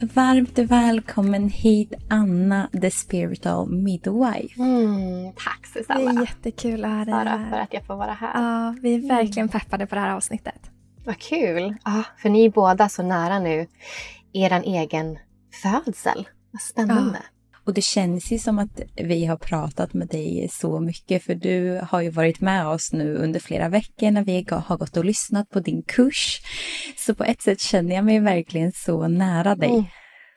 Varmt välkommen hit Anna, the spiritual midwife. Mm, tack Susanna. Det är jättekul att ha dig här. för att jag får vara här. Ja, vi är verkligen peppade på det här avsnittet. Vad kul! Ja, för ni är båda så nära nu er egen födsel. Vad spännande. Ja. Och det känns ju som att vi har pratat med dig så mycket för du har ju varit med oss nu under flera veckor när vi har gått och lyssnat på din kurs. Så på ett sätt känner jag mig verkligen så nära dig. Mm.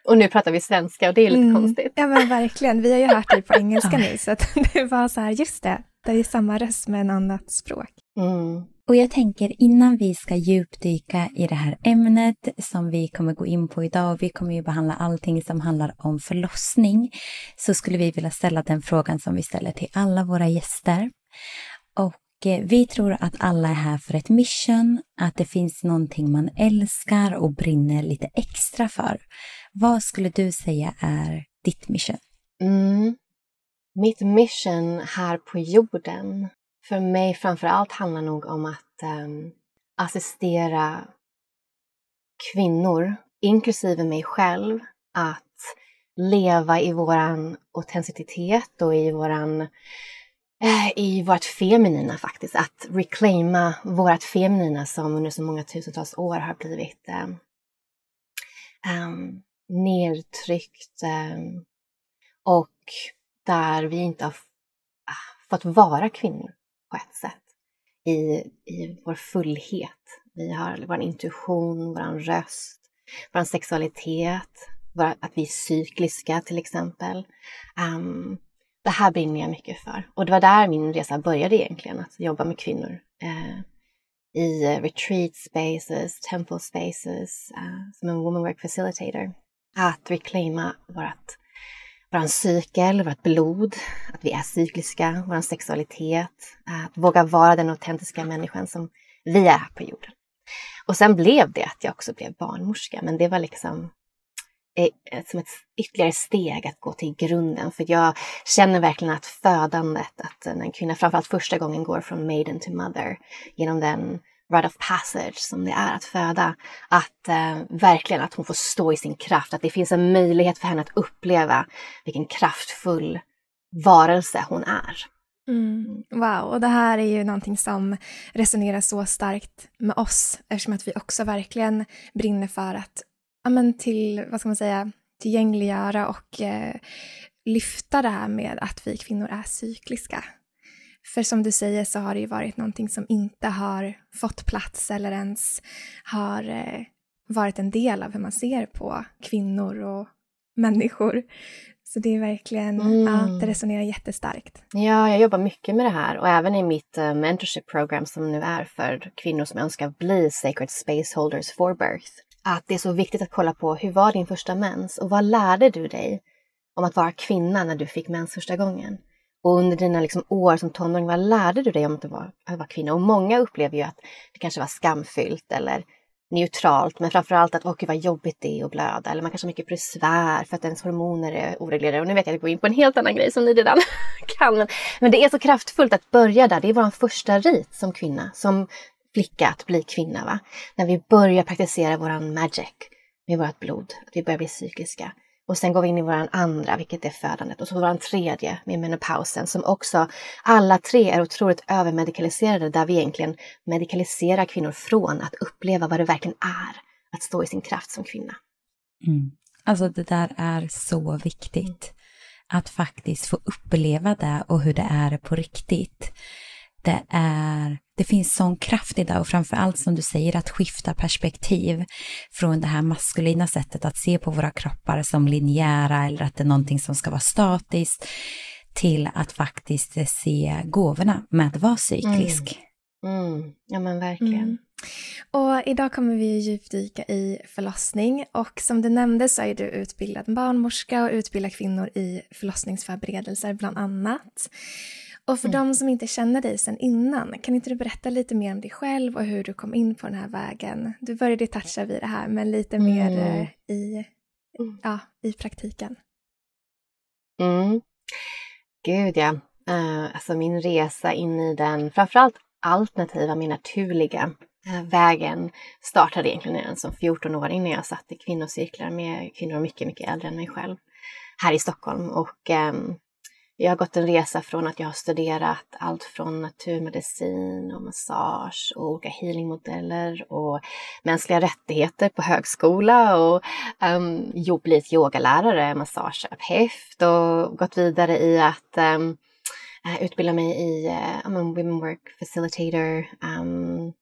Och nu pratar vi svenska och det är lite mm. konstigt. Ja men verkligen, vi har ju hört dig på engelska nu så att det var så här, just det, det är samma röst med en annat språk. Mm. Och jag tänker innan vi ska djupdyka i det här ämnet som vi kommer gå in på idag, vi kommer ju behandla allting som handlar om förlossning, så skulle vi vilja ställa den frågan som vi ställer till alla våra gäster. Och eh, vi tror att alla är här för ett mission, att det finns någonting man älskar och brinner lite extra för. Vad skulle du säga är ditt mission? Mm. Mitt mission här på jorden för mig framför allt handlar nog om att um, assistera kvinnor, inklusive mig själv, att leva i våran autenticitet och i våran eh, i vårt feminina faktiskt, att reclaima vårt feminina som under så många tusentals år har blivit eh, um, nedtryckt eh, och där vi inte har ah, fått vara kvinnor på ett sätt i, i vår fullhet. Vi har vår intuition, vår röst, vår sexualitet, vår, att vi är cykliska till exempel. Um, det här brinner jag mycket för. Och det var där min resa började egentligen, att jobba med kvinnor. Uh, i retreat spaces, temple spaces, uh, som en woman work facilitator. Att reclaima vårt vår cykel, vårt blod, att vi är cykliska, vår sexualitet, att våga vara den autentiska människan som vi är på jorden. Och sen blev det att jag också blev barnmorska, men det var liksom eh, som ett ytterligare steg att gå till grunden. För jag känner verkligen att födandet, att en kvinna framförallt första gången går från maiden to mother genom den rite of passage som det är att föda. Att eh, verkligen att hon får stå i sin kraft, att det finns en möjlighet för henne att uppleva vilken kraftfull varelse hon är. Mm. Wow, och det här är ju någonting som resonerar så starkt med oss eftersom att vi också verkligen brinner för att ja, men till, vad ska man säga, tillgängliggöra och eh, lyfta det här med att vi kvinnor är cykliska. För som du säger så har det ju varit någonting som inte har fått plats eller ens har eh, varit en del av hur man ser på kvinnor och människor. Så det är verkligen, mm. ja, det resonerar jättestarkt. Ja, jag jobbar mycket med det här och även i mitt uh, mentorship program som nu är för kvinnor som önskar bli sacred space holders for birth. Att det är så viktigt att kolla på hur var din första mens och vad lärde du dig om att vara kvinna när du fick mens första gången? Och under dina liksom år som tonåring, vad lärde du dig om att vara, att vara kvinna? Och många upplever ju att det kanske var skamfyllt eller neutralt, men framförallt att åh gud vad jobbigt det är att blöda. Eller man kanske har mycket besvär för att ens hormoner är oreglerade. Och nu vet jag att jag går in på en helt annan grej som ni redan kan. Men, men det är så kraftfullt att börja där. Det är vår första rit som kvinna, som flicka att bli kvinna. Va? När vi börjar praktisera våran magic med vårt blod, att vi börjar bli psykiska. Och sen går vi in i vår andra, vilket är födandet. Och så vår tredje med menopausen som också, alla tre är otroligt övermedikaliserade där vi egentligen medikaliserar kvinnor från att uppleva vad det verkligen är att stå i sin kraft som kvinna. Mm. Alltså det där är så viktigt. Att faktiskt få uppleva det och hur det är på riktigt. Det är det finns sån kraft i det och framför allt som du säger att skifta perspektiv från det här maskulina sättet att se på våra kroppar som linjära eller att det är någonting som ska vara statiskt till att faktiskt se gåvorna med att vara cyklisk. Mm. Mm. Ja men verkligen. Mm. Och idag kommer vi djupdyka i förlossning och som du nämnde så är du utbildad barnmorska och utbildar kvinnor i förlossningsförberedelser bland annat. Och för mm. de som inte känner dig sedan innan, kan inte du berätta lite mer om dig själv och hur du kom in på den här vägen? Du började toucha vid det här, men lite mm. mer eh, i, mm. ja, i praktiken. Mm. Gud ja. Uh, alltså min resa in i den, framförallt alternativa, mer naturliga eh, vägen startade egentligen redan som 14-åring när jag satt i kvinnocirklar med kvinnor mycket, mycket äldre än mig själv här i Stockholm. Och um, jag har gått en resa från att jag har studerat allt från naturmedicin och massage och olika healingmodeller och mänskliga rättigheter på högskola och um, blivit yogalärare, massageterapeut och gått vidare i att um, utbilda mig i uh, women work facilitator, um,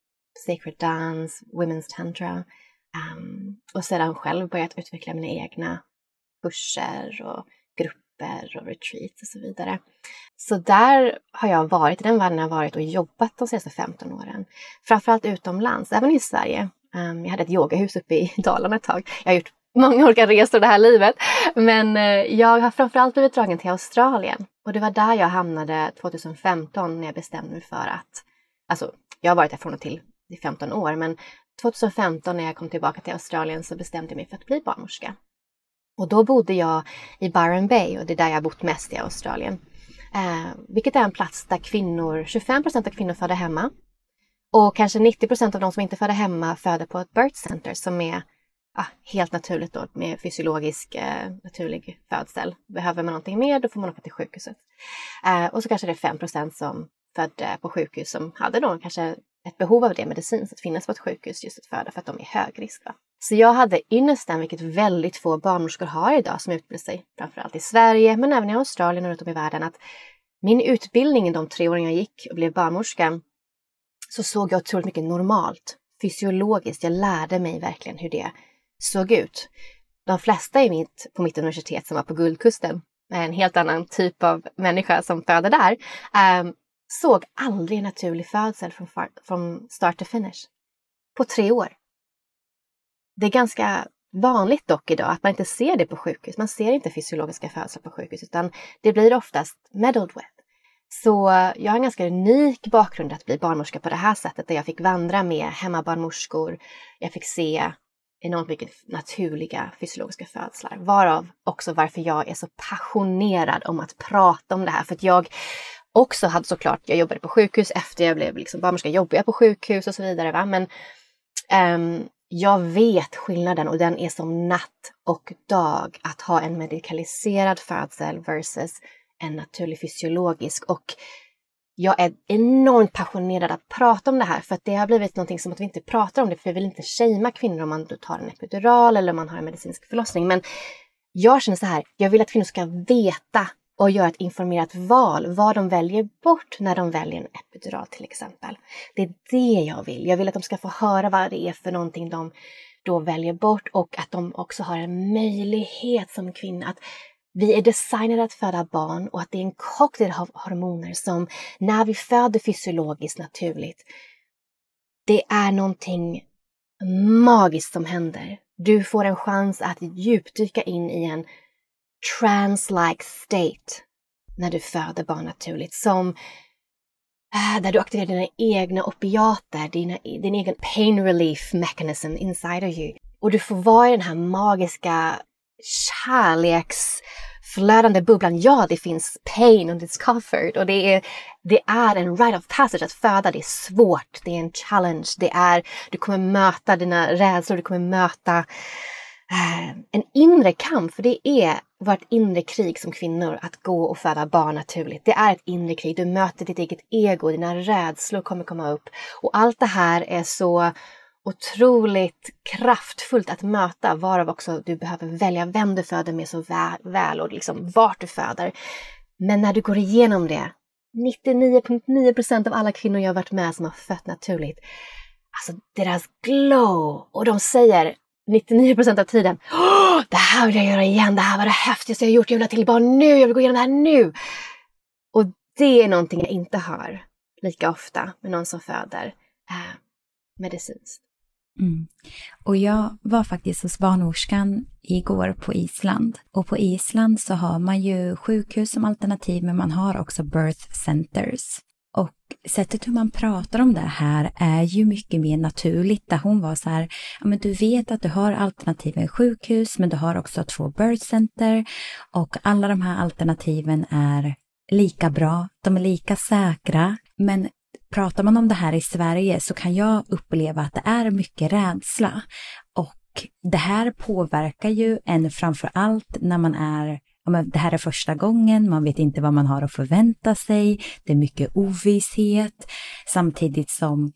sacred dance, women's tantra um, och sedan själv börjat utveckla mina egna kurser och grupper grupper och retreats och så vidare. Så där har jag varit, i den världen har jag varit och jobbat de senaste 15 åren. Framförallt utomlands, även i Sverige. Ehm, jag hade ett yogahus uppe i Dalarna ett tag. Jag har gjort många olika resor det här livet. Men eh, jag har framförallt blivit dragen till Australien. Och det var där jag hamnade 2015 när jag bestämde mig för att, alltså jag har varit där från och till i 15 år, men 2015 när jag kom tillbaka till Australien så bestämde jag mig för att bli barnmorska. Och då bodde jag i Byron Bay och det är där jag bott mest i Australien. Eh, vilket är en plats där kvinnor, 25 procent av kvinnor föder hemma. Och kanske 90 procent av de som inte föder hemma föder på ett birth center som är ah, helt naturligt då med fysiologisk eh, naturlig födsel. Behöver man någonting mer då får man åka till sjukhuset. Eh, och så kanske det är 5 procent som födde på sjukhus som hade då kanske ett behov av det medicinskt, att finnas på ett sjukhus just att föda för att de är högrisk. Va? Så jag hade ynnesten, vilket väldigt få barnmorskor har idag som utbildar sig, framförallt i Sverige men även i Australien och runt om i världen, att min utbildning, de tre åren jag gick och blev barnmorska, så såg jag otroligt mycket normalt, fysiologiskt. Jag lärde mig verkligen hur det såg ut. De flesta i mitt, på mitt universitet som var på Guldkusten, en helt annan typ av människa som föder där, eh, såg aldrig en naturlig födsel från, från start to finish. På tre år. Det är ganska vanligt dock idag att man inte ser det på sjukhus. Man ser inte fysiologiska födslar på sjukhus utan det blir oftast meddled with. Så jag har en ganska unik bakgrund att bli barnmorska på det här sättet där jag fick vandra med hemmabarnmorskor. Jag fick se enormt mycket naturliga fysiologiska födslar. Varav också varför jag är så passionerad om att prata om det här. För att jag också hade såklart, jag jobbade på sjukhus efter jag blev liksom barnmorska, jobbade jag på sjukhus och så vidare. Va? Men um, jag vet skillnaden och den är som natt och dag att ha en medikaliserad födsel versus en naturlig fysiologisk. Och jag är enormt passionerad att prata om det här för att det har blivit någonting som att vi inte pratar om det för vi vill inte shamea kvinnor om man tar en epidural eller om man har en medicinsk förlossning. Men jag känner så här, jag vill att kvinnor ska veta och göra ett informerat val vad de väljer bort när de väljer en epidural till exempel. Det är det jag vill. Jag vill att de ska få höra vad det är för någonting de då väljer bort och att de också har en möjlighet som kvinna att vi är designade att föda barn och att det är en cocktail av hormoner som när vi föder fysiologiskt naturligt, det är någonting magiskt som händer. Du får en chans att djupdyka in i en trans-like state när du föder barn naturligt. Som äh, där du aktiverar dina egna opiater, dina, din egen pain relief mechanism inside of you. Och du får vara i den här magiska kärleksflödande bubblan. Ja, det finns pain och discomfort och det är, det är en rite of passage att föda. Det är svårt, det är en challenge, det är, du kommer möta dina rädslor, du kommer möta Eh, en inre kamp, för det är vårt inre krig som kvinnor, att gå och föda barn naturligt. Det är ett inre krig. Du möter ditt eget ego, dina rädslor kommer komma upp. Och allt det här är så otroligt kraftfullt att möta, varav också du behöver välja vem du föder med så väl, och liksom vart du föder. Men när du går igenom det, 99,9% av alla kvinnor jag varit med som har fött naturligt, alltså deras glow! Och de säger 99 procent av tiden. Oh, det här vill jag göra igen, det här var det häftigaste jag gjort, jag vill ha till barn nu, jag vill gå igenom det här nu. Och det är någonting jag inte hör lika ofta med någon som föder eh, medicinskt. Mm. Och jag var faktiskt hos barnmorskan igår på Island. Och på Island så har man ju sjukhus som alternativ men man har också birth centers. Och sättet hur man pratar om det här är ju mycket mer naturligt. Där hon var så här, ja men du vet att du har alternativen sjukhus, men du har också två birth center och alla de här alternativen är lika bra, de är lika säkra. Men pratar man om det här i Sverige så kan jag uppleva att det är mycket rädsla. Och det här påverkar ju en framför allt när man är det här är första gången, man vet inte vad man har att förvänta sig, det är mycket ovisshet, samtidigt som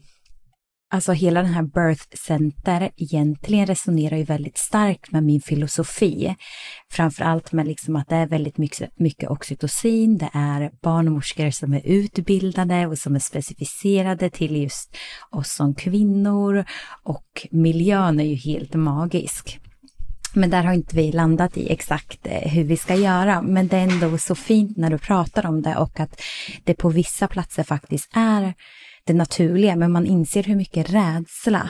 Alltså hela den här Birth Center egentligen resonerar ju väldigt starkt med min filosofi. Framförallt med liksom att det är väldigt mycket, mycket oxytocin, det är barnmorskor som är utbildade och som är specificerade till just oss som kvinnor och miljön är ju helt magisk. Men där har inte vi landat i exakt eh, hur vi ska göra. Men det är ändå så fint när du pratar om det och att det på vissa platser faktiskt är det naturliga, men man inser hur mycket rädsla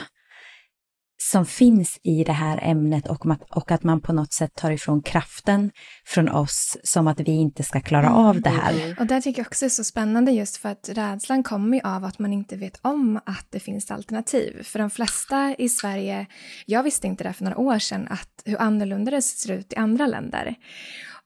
som finns i det här ämnet och, och att man på något sätt tar ifrån kraften från oss som att vi inte ska klara mm. av det här. Och det tycker jag också är så spännande just för att rädslan kommer ju av att man inte vet om att det finns alternativ. För de flesta i Sverige, jag visste inte det för några år sedan, att hur annorlunda det ser ut i andra länder.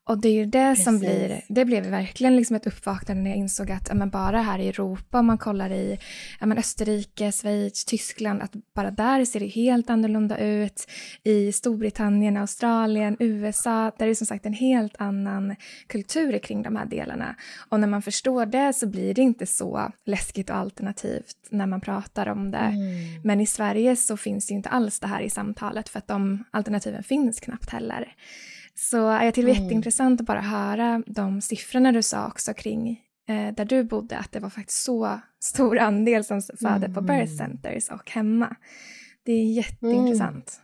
Och det är ju det Precis. som blir, det blev verkligen liksom ett uppvaknande när jag insåg att men bara här i Europa, om man kollar i men Österrike, Schweiz, Tyskland, att bara där ser det helt annorlunda ut. I Storbritannien, Australien, USA, där är det som sagt en helt annan kultur kring de här delarna. Och när man förstår det så blir det inte så läskigt och alternativt när man pratar om det. Mm. Men i Sverige så finns det ju inte alls det här i samtalet för att de alternativen finns knappt heller. Så jag tycker det var mm. jätteintressant att bara höra de siffrorna du sa också kring eh, där du bodde, att det var faktiskt så stor andel som födde mm. på birth centers och hemma. Det är jätteintressant.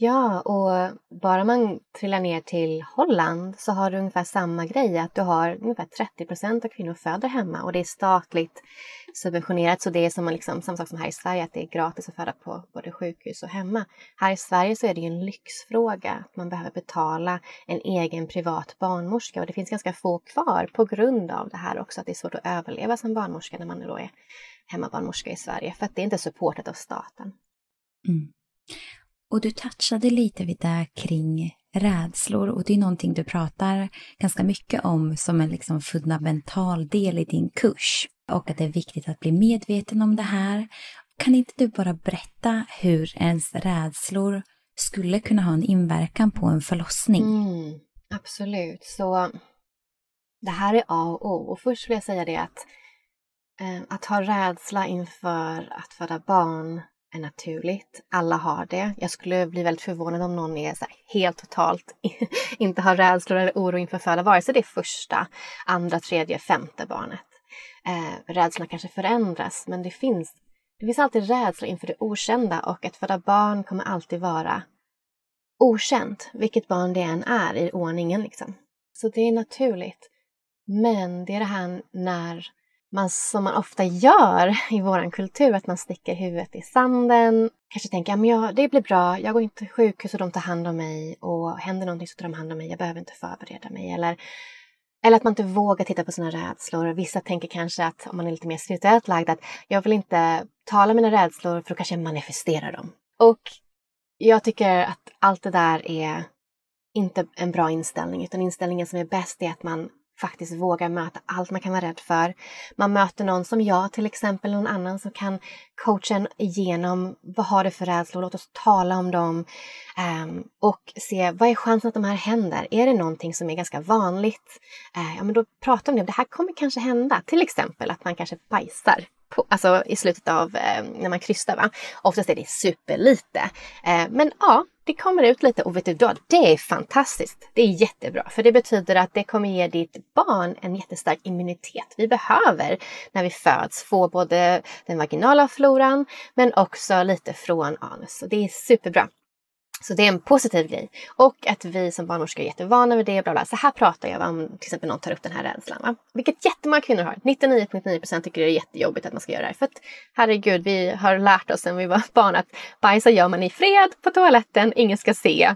Ja, och bara man trillar ner till Holland så har du ungefär samma grej, att du har ungefär 30 procent av kvinnor föder hemma och det är statligt subventionerat, så det är som liksom, samma sak som här i Sverige, att det är gratis att föda på både sjukhus och hemma. Här i Sverige så är det ju en lyxfråga, att man behöver betala en egen privat barnmorska och det finns ganska få kvar på grund av det här också, att det är svårt att överleva som barnmorska när man då är hemmabarnmorska i Sverige, för att det är inte supportat av staten. Mm. Och du touchade lite vid det kring rädslor och det är någonting du pratar ganska mycket om som en liksom fundamental del i din kurs och att det är viktigt att bli medveten om det här. Kan inte du bara berätta hur ens rädslor skulle kunna ha en inverkan på en förlossning? Mm, absolut, så det här är A och O. Och först vill jag säga det att eh, att ha rädsla inför att föda barn är naturligt. Alla har det. Jag skulle bli väldigt förvånad om någon är helt totalt inte har rädslor eller oro inför föda, vare sig det är första, andra, tredje, femte barnet. Eh, rädslorna kanske förändras, men det finns, det finns alltid rädsla inför det okända och att föda barn kommer alltid vara okänt, vilket barn det än är i ordningen. Liksom. Så det är naturligt. Men det är det här när man, som man ofta gör i vår kultur, att man sticker huvudet i sanden. Kanske tänker att ja, det blir bra, jag går inte till sjukhus och de tar hand om mig och händer någonting så tar de hand om mig, jag behöver inte förbereda mig. Eller, eller att man inte vågar titta på sina rädslor. Vissa tänker kanske att om man är lite mer spirituellt lagd att jag vill inte tala mina rädslor för då kanske jag manifesterar dem. Och jag tycker att allt det där är inte en bra inställning, utan inställningen som är bäst är att man faktiskt vågar möta allt man kan vara rädd för. Man möter någon som jag till exempel, någon annan som kan coacha en igenom vad har du för rädslor, låt oss tala om dem um, och se vad är chansen att de här händer. Är det någonting som är ganska vanligt, uh, ja men då prata om det. Det här kommer kanske hända, till exempel att man kanske bajsar på, alltså i slutet av eh, när man krystar. Va? Oftast är det superlite. Eh, men ja, det kommer ut lite och vet du vad? Det är fantastiskt. Det är jättebra för det betyder att det kommer ge ditt barn en jättestark immunitet. Vi behöver när vi föds få både den vaginala floran men också lite från anus. Så det är superbra. Så det är en positiv grej. Och att vi som barnmorskor är jättevana vid det. Bla bla. Så här pratar jag om till exempel någon tar upp den här rädslan. Va? Vilket jättemånga kvinnor har. 99,9 procent tycker det är jättejobbigt att man ska göra det här. För att herregud, vi har lärt oss sen vi var barn att bajsa gör man i fred på toaletten, ingen ska se.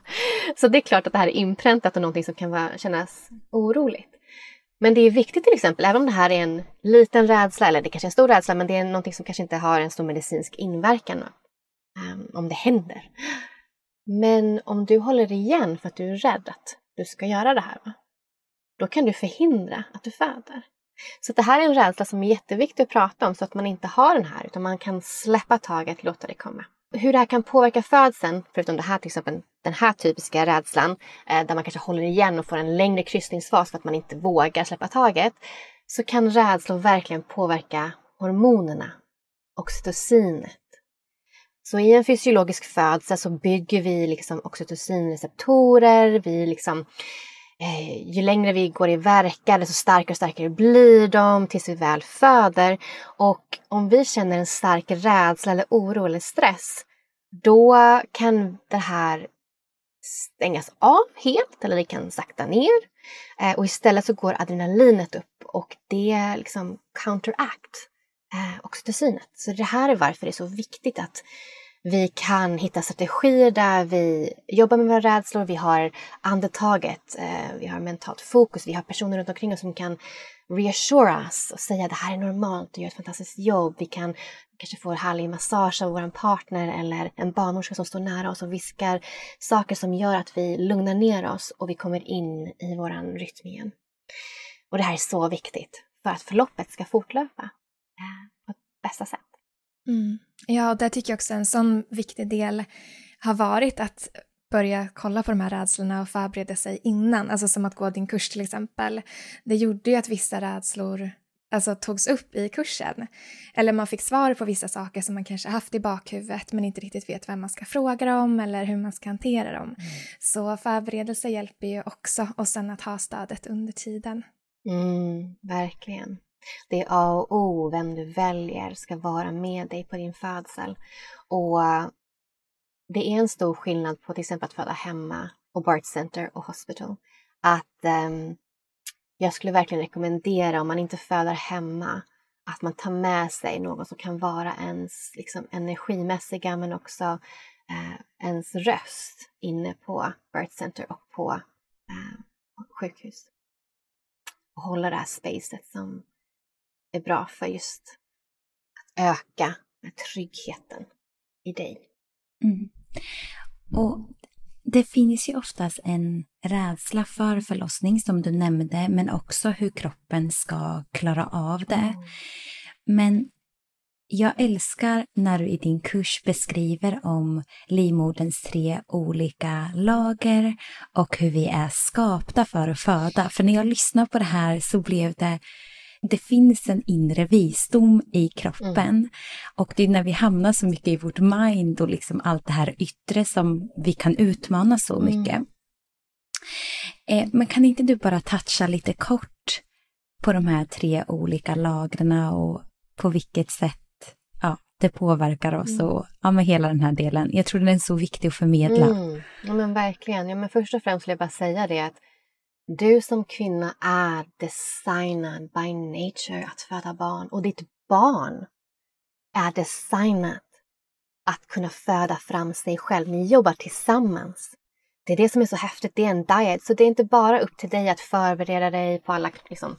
Så det är klart att det här är inpräntat och någonting som kan vara, kännas oroligt. Men det är viktigt till exempel, även om det här är en liten rädsla, eller det kanske är en stor rädsla, men det är någonting som kanske inte har en stor medicinsk inverkan um, om det händer men om du håller igen för att du är rädd att du ska göra det här, då kan du förhindra att du föder. Så det här är en rädsla som är jätteviktig att prata om så att man inte har den här utan man kan släppa taget, och låta det komma. Hur det här kan påverka födseln, förutom det här till exempel den här typiska rädslan eh, där man kanske håller igen och får en längre kryssningsfas för att man inte vågar släppa taget, så kan rädslor verkligen påverka hormonerna, oxytocinet. Så i en fysiologisk födsel så bygger vi liksom oxytocinreceptorer, vi liksom eh, ju längre vi går i verkan, desto starkare och starkare blir de tills vi väl föder. Och om vi känner en stark rädsla eller oro eller stress då kan det här stängas av helt eller det kan sakta ner. Eh, och istället så går adrenalinet upp och det liksom counteract eh, oxytocinet. Så det här är varför det är så viktigt att vi kan hitta strategier där vi jobbar med våra rädslor, vi har andetaget, eh, vi har mentalt fokus, vi har personer runt omkring oss som kan reassure oss och säga det här är normalt, du gör ett fantastiskt jobb. Vi kan kanske få härlig massage av vår partner eller en barnmorska som står nära oss och viskar saker som gör att vi lugnar ner oss och vi kommer in i våran rytm igen. Och det här är så viktigt för att förloppet ska fortlöpa på bästa sätt. Mm. Ja, och där tycker jag också en sån viktig del har varit att börja kolla på de här rädslorna och förbereda sig innan. Alltså som att gå din kurs till exempel. Det gjorde ju att vissa rädslor alltså, togs upp i kursen. Eller man fick svar på vissa saker som man kanske haft i bakhuvudet men inte riktigt vet vem man ska fråga dem eller hur man ska hantera dem. Mm. Så förberedelse hjälper ju också och sen att ha stödet under tiden. Mm, verkligen. Det är A och O vem du väljer ska vara med dig på din födsel. Och det är en stor skillnad på till exempel att föda hemma och Bart Center och Hospital. Att um, jag skulle verkligen rekommendera om man inte föder hemma att man tar med sig någon som kan vara ens liksom, energimässiga men också eh, ens röst inne på Birth Center och på eh, sjukhus. Och hålla det här spacet som är bra för just att öka tryggheten i dig. Mm. Och det finns ju oftast en rädsla för förlossning som du nämnde, men också hur kroppen ska klara av det. Mm. Men jag älskar när du i din kurs beskriver om livmoderns tre olika lager och hur vi är skapta för att föda. För när jag lyssnar på det här så blev det det finns en inre visdom i kroppen. Mm. Och det är när vi hamnar så mycket i vårt mind och liksom allt det här yttre som vi kan utmana så mm. mycket. Mm. Eh, men kan inte du bara toucha lite kort på de här tre olika lagren och på vilket sätt ja, det påverkar oss mm. och ja, med hela den här delen. Jag tror den är så viktig att förmedla. Mm. Ja men verkligen. Ja, men först och främst vill jag bara säga det att du som kvinna är designad by nature att föda barn och ditt barn är designat att kunna föda fram sig själv. Ni jobbar tillsammans. Det är det som är så häftigt, det är en diet. Så det är inte bara upp till dig att förbereda dig på alla, liksom,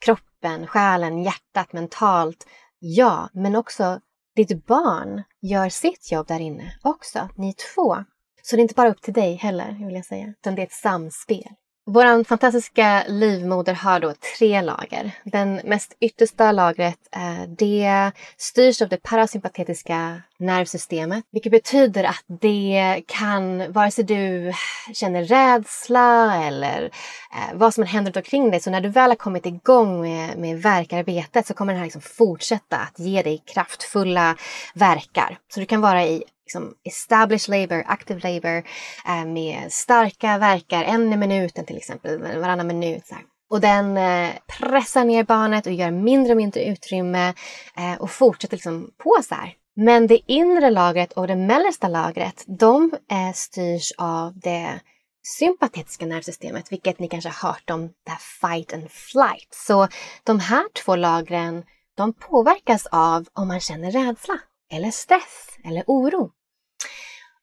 kroppen, själen, hjärtat, mentalt. Ja, men också ditt barn gör sitt jobb där inne också, ni två. Så det är inte bara upp till dig heller, vill jag säga, utan det är ett samspel. Vår fantastiska livmoder har då tre lager. Den mest yttersta lagret eh, det styrs av det parasympatetiska nervsystemet, vilket betyder att det kan, vare sig du känner rädsla eller eh, vad som än händer omkring dig, så när du väl har kommit igång med, med verkarbetet så kommer den här liksom fortsätta att ge dig kraftfulla verkar. Så du kan vara i liksom established labor, active labor eh, med starka verkar, en i minuten till exempel, varannan minut. Så här. Och den eh, pressar ner barnet och gör mindre och mindre utrymme eh, och fortsätter liksom på så här. Men det inre lagret och det mellersta lagret, de eh, styrs av det sympatetiska nervsystemet, vilket ni kanske har hört om, det här fight and flight. Så de här två lagren, de påverkas av om man känner rädsla eller stress eller oro.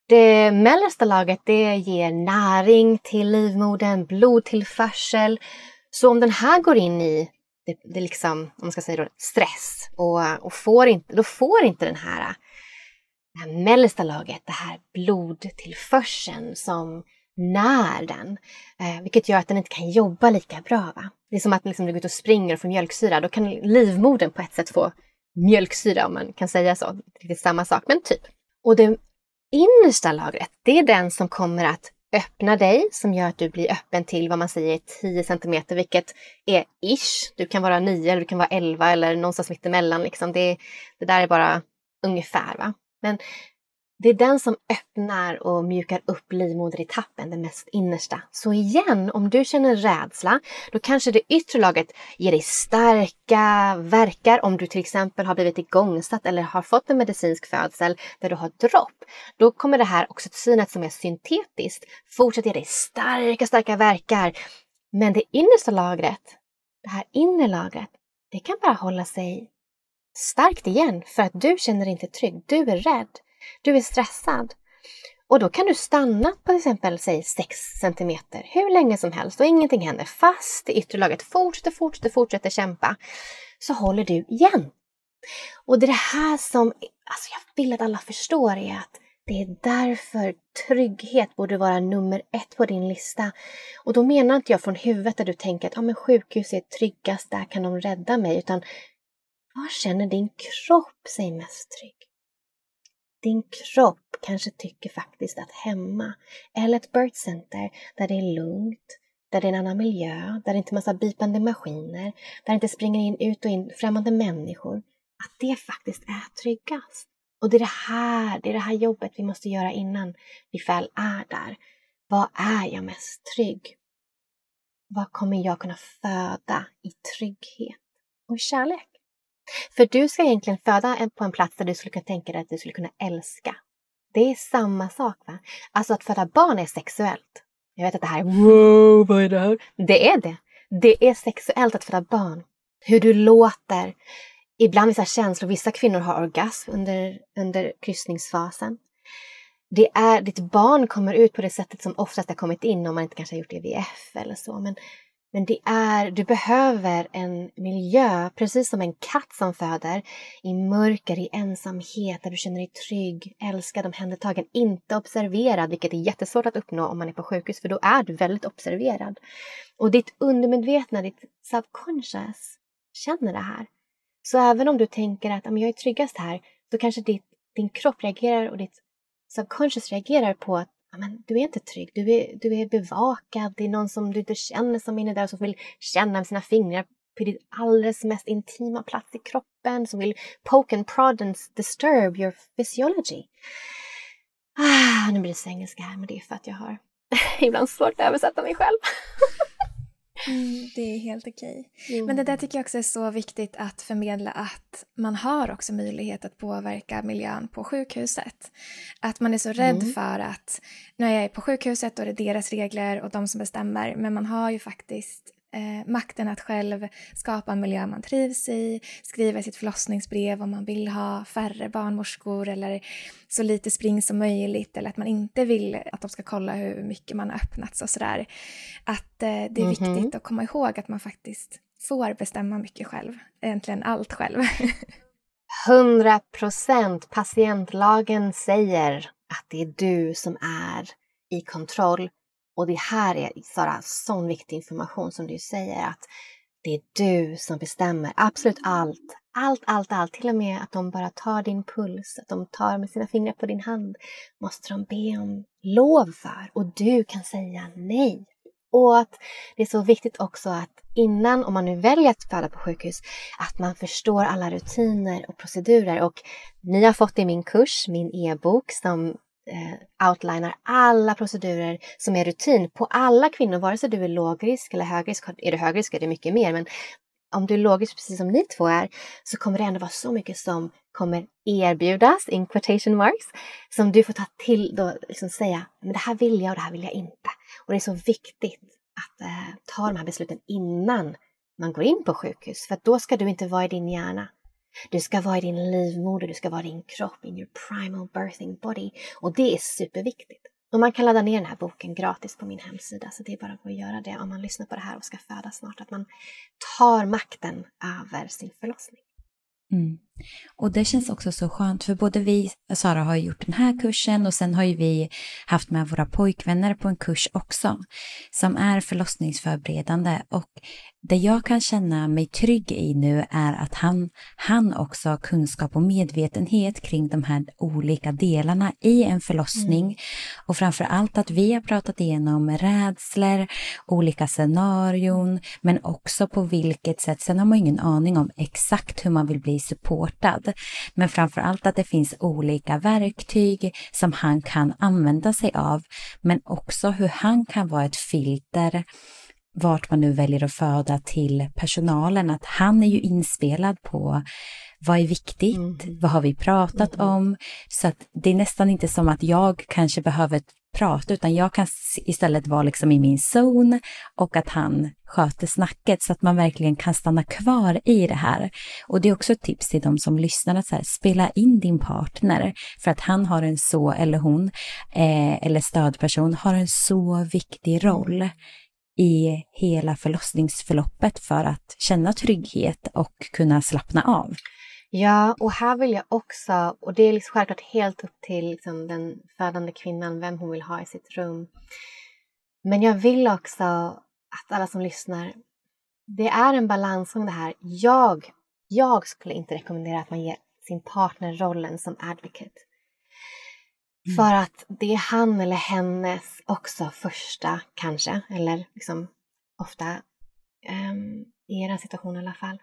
Det mellersta lagret det ger näring till livmodern, blodtillförsel. Så om den här går in i det, det liksom, om man ska säga då, stress och, och får inte, då får inte den här, det här mellersta lagret, det här blodtillförseln som när den, eh, vilket gör att den inte kan jobba lika bra. Va? Det är som att liksom, du går ut och springer och får mjölksyra. Då kan livmodern på ett sätt få mjölksyra om man kan säga så. Det är samma sak, men typ. Och det innersta lagret, det är den som kommer att öppna dig som gör att du blir öppen till vad man säger 10 cm, vilket är ish. Du kan vara 9 eller du kan vara 11 eller någonstans mittemellan. Liksom. Det, det där är bara ungefär. Va? Men det är den som öppnar och mjukar upp livmoderetappen, den mest innersta. Så igen, om du känner rädsla, då kanske det yttre lagret ger dig starka verkar. Om du till exempel har blivit igångsatt eller har fått en medicinsk födsel där du har dropp, då kommer det här oxytocinet som är syntetiskt fortsätta ge dig starka, starka verkar. Men det innersta lagret, det här inre lagret, det kan bara hålla sig starkt igen för att du känner dig inte trygg. Du är rädd. Du är stressad. Och då kan du stanna på till exempel säg 6 cm hur länge som helst och ingenting händer fast det yttre laget fortsätter, fortsätter, fortsätter kämpa. Så håller du igen. Och det är det här som alltså jag vill att alla förstår är att det är därför trygghet borde vara nummer ett på din lista. Och då menar inte jag från huvudet där du tänker att ah, men sjukhus är tryggast, där kan de rädda mig. Utan var känner din kropp sig mest trygg? Din kropp kanske tycker faktiskt att hemma eller ett birth center där det är lugnt, där det är en annan miljö, där det inte är massa bipande maskiner, där det inte springer in, ut och in främmande människor, att det faktiskt är tryggast. Och det är det här, det är det här jobbet vi måste göra innan vi väl är där. Vad är jag mest trygg? Vad kommer jag kunna föda i trygghet och i kärlek? För du ska egentligen föda på en plats där du skulle kunna tänka dig att du skulle kunna älska. Det är samma sak. va? Alltså att föda barn är sexuellt. Jag vet att det här är wow, vad är det här? Det är det. Det är sexuellt att föda barn. Hur du låter. Ibland vissa känslor. Vissa kvinnor har orgasm under, under kryssningsfasen. Det är, ditt barn kommer ut på det sättet som oftast har kommit in om man inte kanske har gjort IVF eller så. Men men det är, du behöver en miljö, precis som en katt som föder, i mörker, i ensamhet, där du känner dig trygg, älskad, omhändertagen, inte observerad, vilket är jättesvårt att uppnå om man är på sjukhus, för då är du väldigt observerad. Och ditt undermedvetna, ditt subconscious, känner det här. Så även om du tänker att jag är tryggast här, då kanske ditt, din kropp reagerar och ditt subconscious reagerar på att men du är inte trygg, du är, du är bevakad, det är någon som du inte känner som är inne där som vill känna med sina fingrar på ditt alldeles mest intima plats i kroppen, som vill poke and prod and disturb your physiology. Ah, nu blir det så engelska här, men det är för att jag har ibland svårt att översätta mig själv. Mm, det är helt okej. Mm. Men det där tycker jag också är så viktigt att förmedla att man har också möjlighet att påverka miljön på sjukhuset. Att man är så rädd mm. för att när jag är på sjukhuset då är det deras regler och de som bestämmer. Men man har ju faktiskt eh, makten att själv skapa en miljö man trivs i, skriva sitt förlossningsbrev om man vill ha färre barnmorskor eller så lite spring som möjligt eller att man inte vill att de ska kolla hur mycket man har öppnats och sådär. Att eh, det är mm -hmm. viktigt att komma ihåg att man faktiskt får bestämma mycket själv, egentligen allt själv. 100 procent! Patientlagen säger att det är du som är i kontroll och det här är Sara, sån viktig information som du säger att det är du som bestämmer absolut allt. Allt, allt, allt. Till och med att de bara tar din puls, att de tar med sina fingrar på din hand måste de be om lov för och du kan säga nej. Och att det är så viktigt också att innan, om man nu väljer att föda på sjukhus, att man förstår alla rutiner och procedurer. Och ni har fått i min kurs, min e-bok som eh, outlinar alla procedurer som är rutin på alla kvinnor, vare sig du är lågrisk eller högrisk. Är du högrisk är det mycket mer, men om du är lågrisk precis som ni två är så kommer det ändå vara så mycket som kommer erbjudas, in quotation marks, som du får ta till då, liksom säga, men det här vill jag och det här vill jag inte. Och det är så viktigt att eh, ta de här besluten innan man går in på sjukhus, för då ska du inte vara i din hjärna. Du ska vara i din livmoder, du ska vara i din kropp, in your primal birthing body. Och det är superviktigt. Och man kan ladda ner den här boken gratis på min hemsida, så det är bara att göra det om man lyssnar på det här och ska föda snart. Att man tar makten över sin förlossning. Mm. Och det känns också så skönt för både vi, Sara har gjort den här kursen och sen har ju vi haft med våra pojkvänner på en kurs också som är förlossningsförberedande och det jag kan känna mig trygg i nu är att han, han också har kunskap och medvetenhet kring de här olika delarna i en förlossning. Mm. Och framför allt att vi har pratat igenom rädslor, olika scenarion, men också på vilket sätt. Sen har man ingen aning om exakt hur man vill bli supportad. Men framför allt att det finns olika verktyg som han kan använda sig av, men också hur han kan vara ett filter vart man nu väljer att föda till personalen, att han är ju inspelad på vad är viktigt? Mm. Vad har vi pratat mm. om? Så att det är nästan inte som att jag kanske behöver prata, utan jag kan istället vara liksom i min zon och att han sköter snacket så att man verkligen kan stanna kvar i det här. Och det är också ett tips till de som lyssnar att så här, spela in din partner för att han har en så, eller hon, eh, eller stödperson har en så viktig roll i hela förlossningsförloppet för att känna trygghet och kunna slappna av. Ja, och här vill jag också, och det är liksom självklart helt upp till liksom den födande kvinnan vem hon vill ha i sitt rum. Men jag vill också att alla som lyssnar, det är en balans om det här. Jag, jag skulle inte rekommendera att man ger sin partner rollen som advocate. Mm. För att det är han eller hennes också första, kanske, eller liksom ofta um, i er situation i alla fall,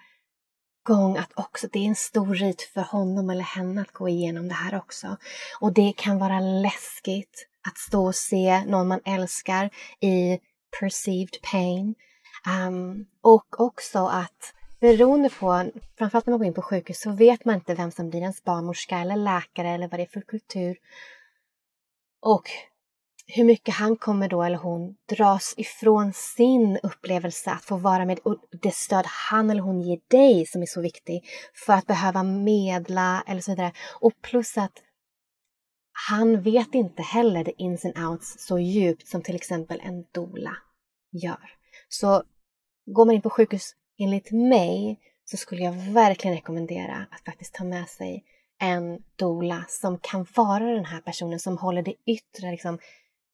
gång att också det är en stor rit för honom eller henne att gå igenom det här också. Och det kan vara läskigt att stå och se någon man älskar i perceived pain. Um, och också att beroende på, framförallt när man går in på sjukhus, så vet man inte vem som blir ens barnmorska eller läkare eller vad det är för kultur. Och hur mycket han kommer då eller hon dras ifrån sin upplevelse att få vara med och det stöd han eller hon ger dig som är så viktig för att behöva medla eller så vidare. Och plus att han vet inte heller the ins and outs så djupt som till exempel en dola gör. Så går man in på sjukhus enligt mig så skulle jag verkligen rekommendera att faktiskt ta med sig en dola som kan vara den här personen som håller det yttre liksom,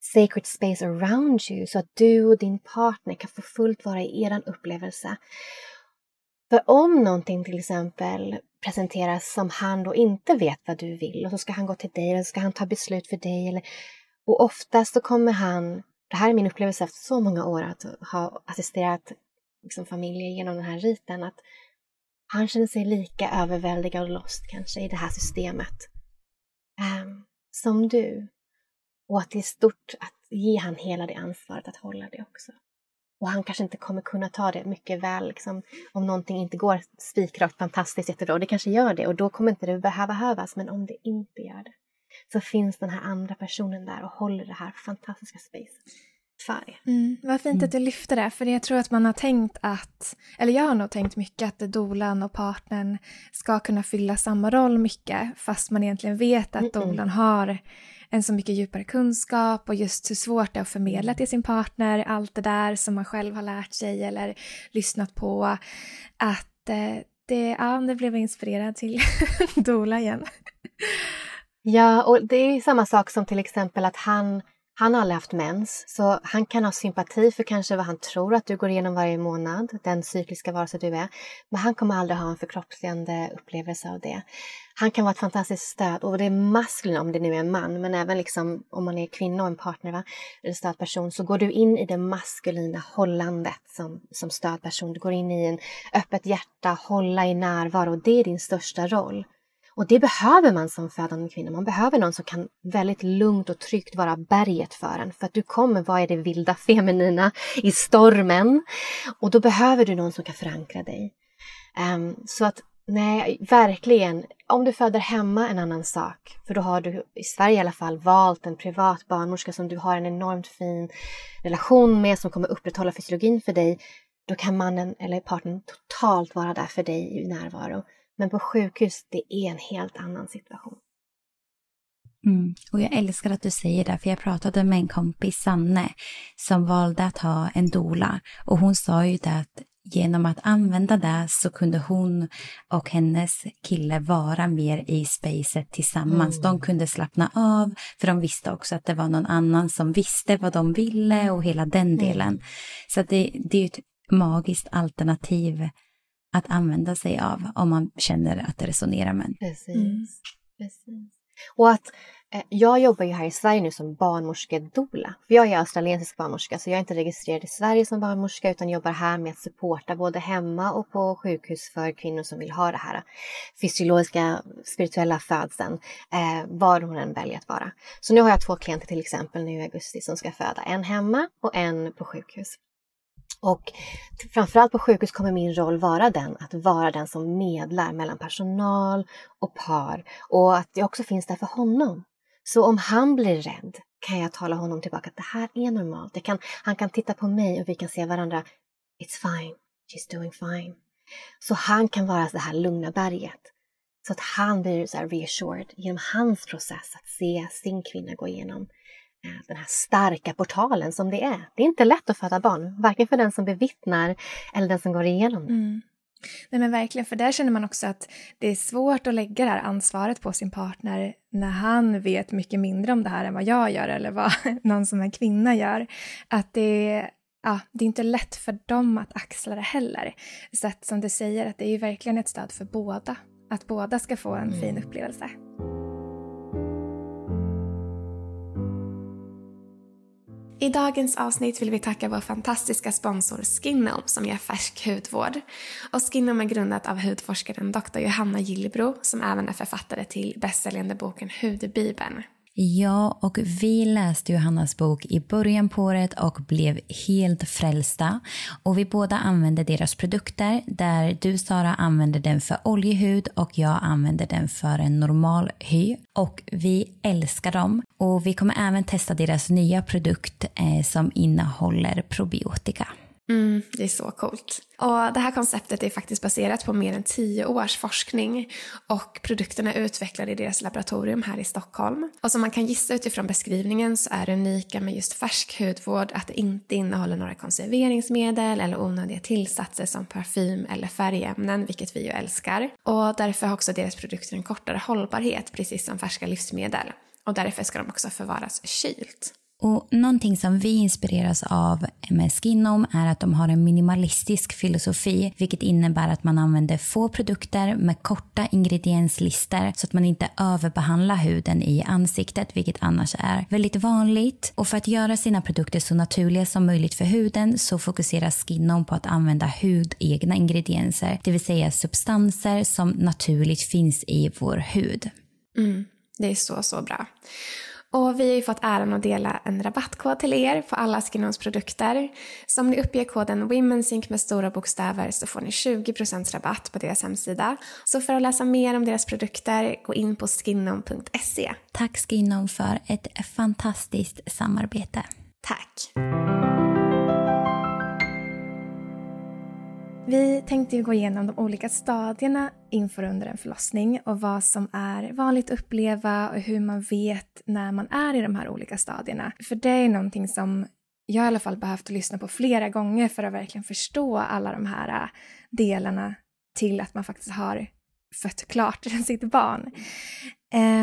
sacred space around you så att du och din partner kan få fullt vara i er upplevelse. För om någonting till exempel presenteras som han då inte vet vad du vill och så ska han gå till dig eller så ska han ta beslut för dig. Eller, och oftast så kommer han, det här är min upplevelse efter så många år att ha assisterat liksom, familjer genom den här riten, att han känner sig lika överväldigad och lost kanske i det här systemet um, som du. Och att det är stort att ge han hela det ansvaret att hålla det också. Och han kanske inte kommer kunna ta det mycket väl liksom, om någonting inte går spikrakt fantastiskt jättebra. Och det kanske gör det och då kommer inte det behöva hövas. Men om det inte gör det så finns den här andra personen där och håller det här fantastiska spacet er. Mm, vad fint att du lyfter det, för jag tror att man har tänkt att, eller jag har nog tänkt mycket att dolan och partnern ska kunna fylla samma roll mycket, fast man egentligen vet att dolan har en så mycket djupare kunskap och just hur svårt det är att förmedla till sin partner allt det där som man själv har lärt sig eller lyssnat på. Att eh, det, ja, det blev inspirerad till dola igen. Ja, och det är samma sak som till exempel att han han har aldrig haft mens, så han kan ha sympati för kanske vad han tror att du går igenom varje månad, den cykliska varelse du är. Men han kommer aldrig ha en förkroppsligande upplevelse av det. Han kan vara ett fantastiskt stöd och det är maskulina om det nu är en man, men även liksom om man är kvinna och en partner, va? eller stödperson, så går du in i det maskulina hållandet som, som stödperson. Du går in i en öppet hjärta, hålla i närvaro. Det är din största roll. Och det behöver man som födande kvinna. Man behöver någon som kan väldigt lugnt och tryggt vara berget för en. För att du kommer vara i det vilda feminina i stormen. Och då behöver du någon som kan förankra dig. Um, så att nej, verkligen. Om du föder hemma en annan sak. För då har du i Sverige i alla fall valt en privat barnmorska som du har en enormt fin relation med som kommer upprätthålla fysiologin för dig. Då kan mannen eller partnern totalt vara där för dig i närvaro. Men på sjukhus, det är en helt annan situation. Mm. Och jag älskar att du säger det, för jag pratade med en kompis, Sanne, som valde att ha en dola. Och hon sa ju det att genom att använda det så kunde hon och hennes kille vara mer i spacet tillsammans. Mm. De kunde slappna av för de visste också att det var någon annan som visste vad de ville och hela den mm. delen. Mm. Så det, det är ett magiskt alternativ att använda sig av om man känner att det resonerar med en. Precis. Mm. Precis. Och att eh, jag jobbar ju här i Sverige nu som barnmorskedoula. Jag är australiensisk barnmorska så jag är inte registrerad i Sverige som barnmorska utan jobbar här med att supporta både hemma och på sjukhus för kvinnor som vill ha det här eh, fysiologiska spirituella födseln, eh, var hon än väljer att vara. Så nu har jag två klienter till exempel nu i augusti som ska föda, en hemma och en på sjukhus. Och framförallt på sjukhus kommer min roll vara den, att vara den som medlar mellan personal och par och att jag också finns där för honom. Så om han blir rädd kan jag tala honom tillbaka att det här är normalt. Kan, han kan titta på mig och vi kan se varandra. It's fine, she's doing fine. Så han kan vara det här lugna berget. Så att han blir så reassured genom hans process att se sin kvinna gå igenom den här starka portalen som det är. Det är inte lätt att föda barn, varken för den som bevittnar eller den som går igenom det. Mm. Nej men verkligen, för där känner man också att det är svårt att lägga det här ansvaret på sin partner när han vet mycket mindre om det här än vad jag gör eller vad någon som är kvinna gör. Att det, ja, det är inte lätt för dem att axla det heller. Så att som du säger, att det är verkligen ett stöd för båda. Att båda ska få en fin mm. upplevelse. I dagens avsnitt vill vi tacka vår fantastiska sponsor Skinom som ger färsk hudvård. Och Skinom är grundat av hudforskaren Dr. Johanna Gillbro som även är författare till bästsäljande boken Hudbibeln. Ja, och vi läste Johannas bok i början på året och blev helt frälsta. Och vi båda använde deras produkter där du Sara använder den för oljehud och jag använder den för en normal hy. Och vi älskar dem. Och vi kommer även testa deras nya produkt eh, som innehåller probiotika. Mm, det är så coolt. Och det här konceptet är faktiskt baserat på mer än tio års forskning och produkterna är utvecklade i deras laboratorium här i Stockholm. Och som man kan gissa utifrån beskrivningen så är det unika med just färsk hudvård att det inte innehåller några konserveringsmedel eller onödiga tillsatser som parfym eller färgämnen, vilket vi ju älskar. Och därför har också deras produkter en kortare hållbarhet, precis som färska livsmedel. Och därför ska de också förvaras kylt. Och någonting som vi inspireras av med Skinom är att de har en minimalistisk filosofi, vilket innebär att man använder få produkter med korta ingredienslistor så att man inte överbehandlar huden i ansiktet, vilket annars är väldigt vanligt. Och för att göra sina produkter så naturliga som möjligt för huden så fokuserar Skinom på att använda hudegna ingredienser, det vill säga substanser som naturligt finns i vår hud. Mm, det är så, så bra. Och vi har ju fått äran att dela en rabattkod till er på alla Skinons produkter. Så om ni uppger koden WomenSync med stora bokstäver så får ni 20% rabatt på deras hemsida. Så för att läsa mer om deras produkter, gå in på skinom.se. Tack Skinom för ett fantastiskt samarbete. Tack. Vi tänkte ju gå igenom de olika stadierna inför under en förlossning och vad som är vanligt att uppleva och hur man vet när man är i de här olika stadierna. För det är någonting som jag i alla fall behövt lyssna på flera gånger för att verkligen förstå alla de här äh, delarna till att man faktiskt har fött klart sitt barn.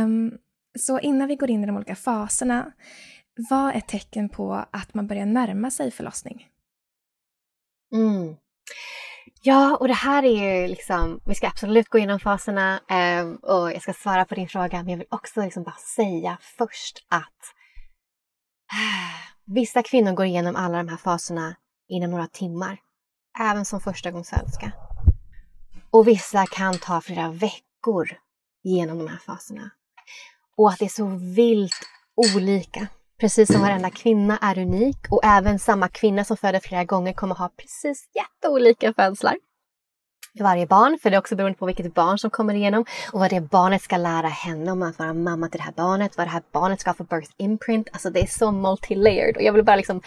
Um, så innan vi går in i de olika faserna, vad är tecken på att man börjar närma sig förlossning? Mm. Ja, och det här är ju liksom, vi ska absolut gå igenom faserna eh, och jag ska svara på din fråga, men jag vill också liksom bara säga först att eh, vissa kvinnor går igenom alla de här faserna inom några timmar, även som förstagångsföderska. Och vissa kan ta flera veckor genom de här faserna. Och att det är så vilt olika. Precis som varenda kvinna är unik och även samma kvinna som föder flera gånger kommer ha precis jätteolika födslar. För varje barn, för det är också beroende på vilket barn som kommer igenom och vad det barnet ska lära henne om att vara mamma till det här barnet, vad det här barnet ska ha för birth imprint. Alltså det är så multilayered och jag vill bara liksom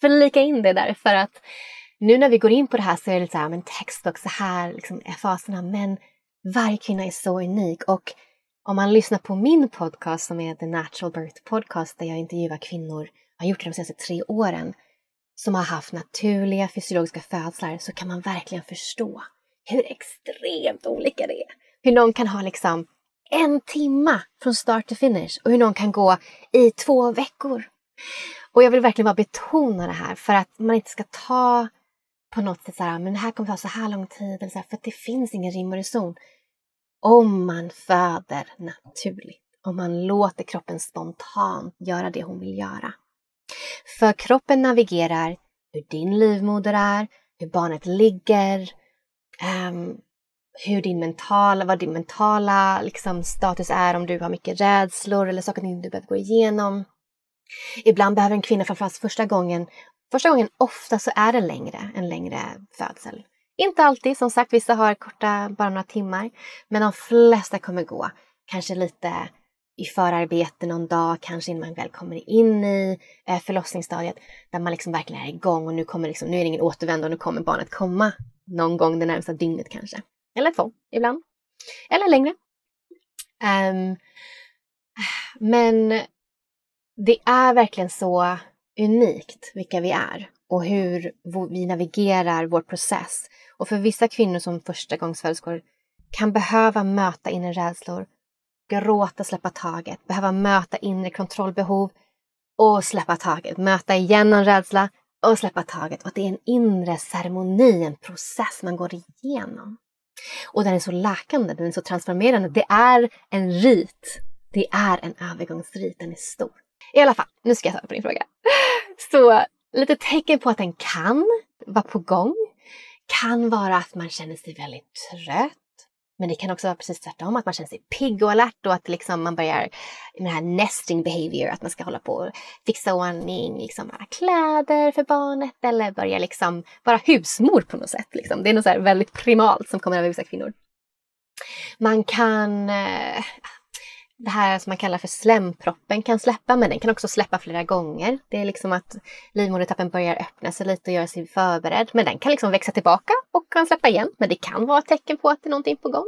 flika in det där för att nu när vi går in på det här så är det lite så här, men textbook, så här liksom är faserna, men varje kvinna är så unik och om man lyssnar på min podcast som är The Natural Birth Podcast där jag intervjuar kvinnor, har gjort det de senaste tre åren, som har haft naturliga fysiologiska födslar så kan man verkligen förstå hur extremt olika det är. Hur någon kan ha liksom en timma från start till finish och hur någon kan gå i två veckor. Och jag vill verkligen bara betona det här för att man inte ska ta på något sätt så här, ah, men det här kommer ta så här lång tid, eller så här, för att det finns ingen rim och reson. Om man föder naturligt, om man låter kroppen spontant göra det hon vill göra. För kroppen navigerar hur din livmoder är, hur barnet ligger, um, hur din mentala, vad din mentala liksom, status är, om du har mycket rädslor eller saker du behöver gå igenom. Ibland behöver en kvinna, framförallt första gången, första gången ofta så är det längre, en längre födsel. Inte alltid, som sagt, vissa har korta, bara några timmar. Men de flesta kommer gå kanske lite i förarbete någon dag, kanske innan man väl kommer in i eh, förlossningsstadiet, där man liksom verkligen är igång och nu, kommer liksom, nu är det ingen återvändo och nu kommer barnet komma någon gång det närmsta dygnet kanske. Eller två ibland. Eller längre. Um, men det är verkligen så unikt vilka vi är och hur vi navigerar vår process. Och för vissa kvinnor som förstagångsföderskor kan behöva möta inre rädslor, gråta, släppa taget, behöva möta inre kontrollbehov och släppa taget, möta igen en rädsla och släppa taget. Och att det är en inre ceremoni, en process man går igenom. Och den är så läkande, den är så transformerande. Det är en rit. Det är en övergångsrit, den är stor. I alla fall, nu ska jag svara på din fråga. Så lite tecken på att den kan vara på gång kan vara att man känner sig väldigt trött. Men det kan också vara precis tvärtom, att man känner sig pigg och alert och att liksom man börjar med det här nesting behavior, att man ska hålla på och fixa ordning, liksom kläder för barnet eller börja liksom vara husmor på något sätt. Liksom. Det är något så väldigt primalt som kommer över vissa kvinnor. Man kan, eh, det här som man kallar för slemproppen kan släppa, men den kan också släppa flera gånger. Det är liksom att livmodertappen börjar öppna sig lite och göra sig förberedd, men den kan liksom växa tillbaka och kan släppa igen. Men det kan vara ett tecken på att det är någonting på gång.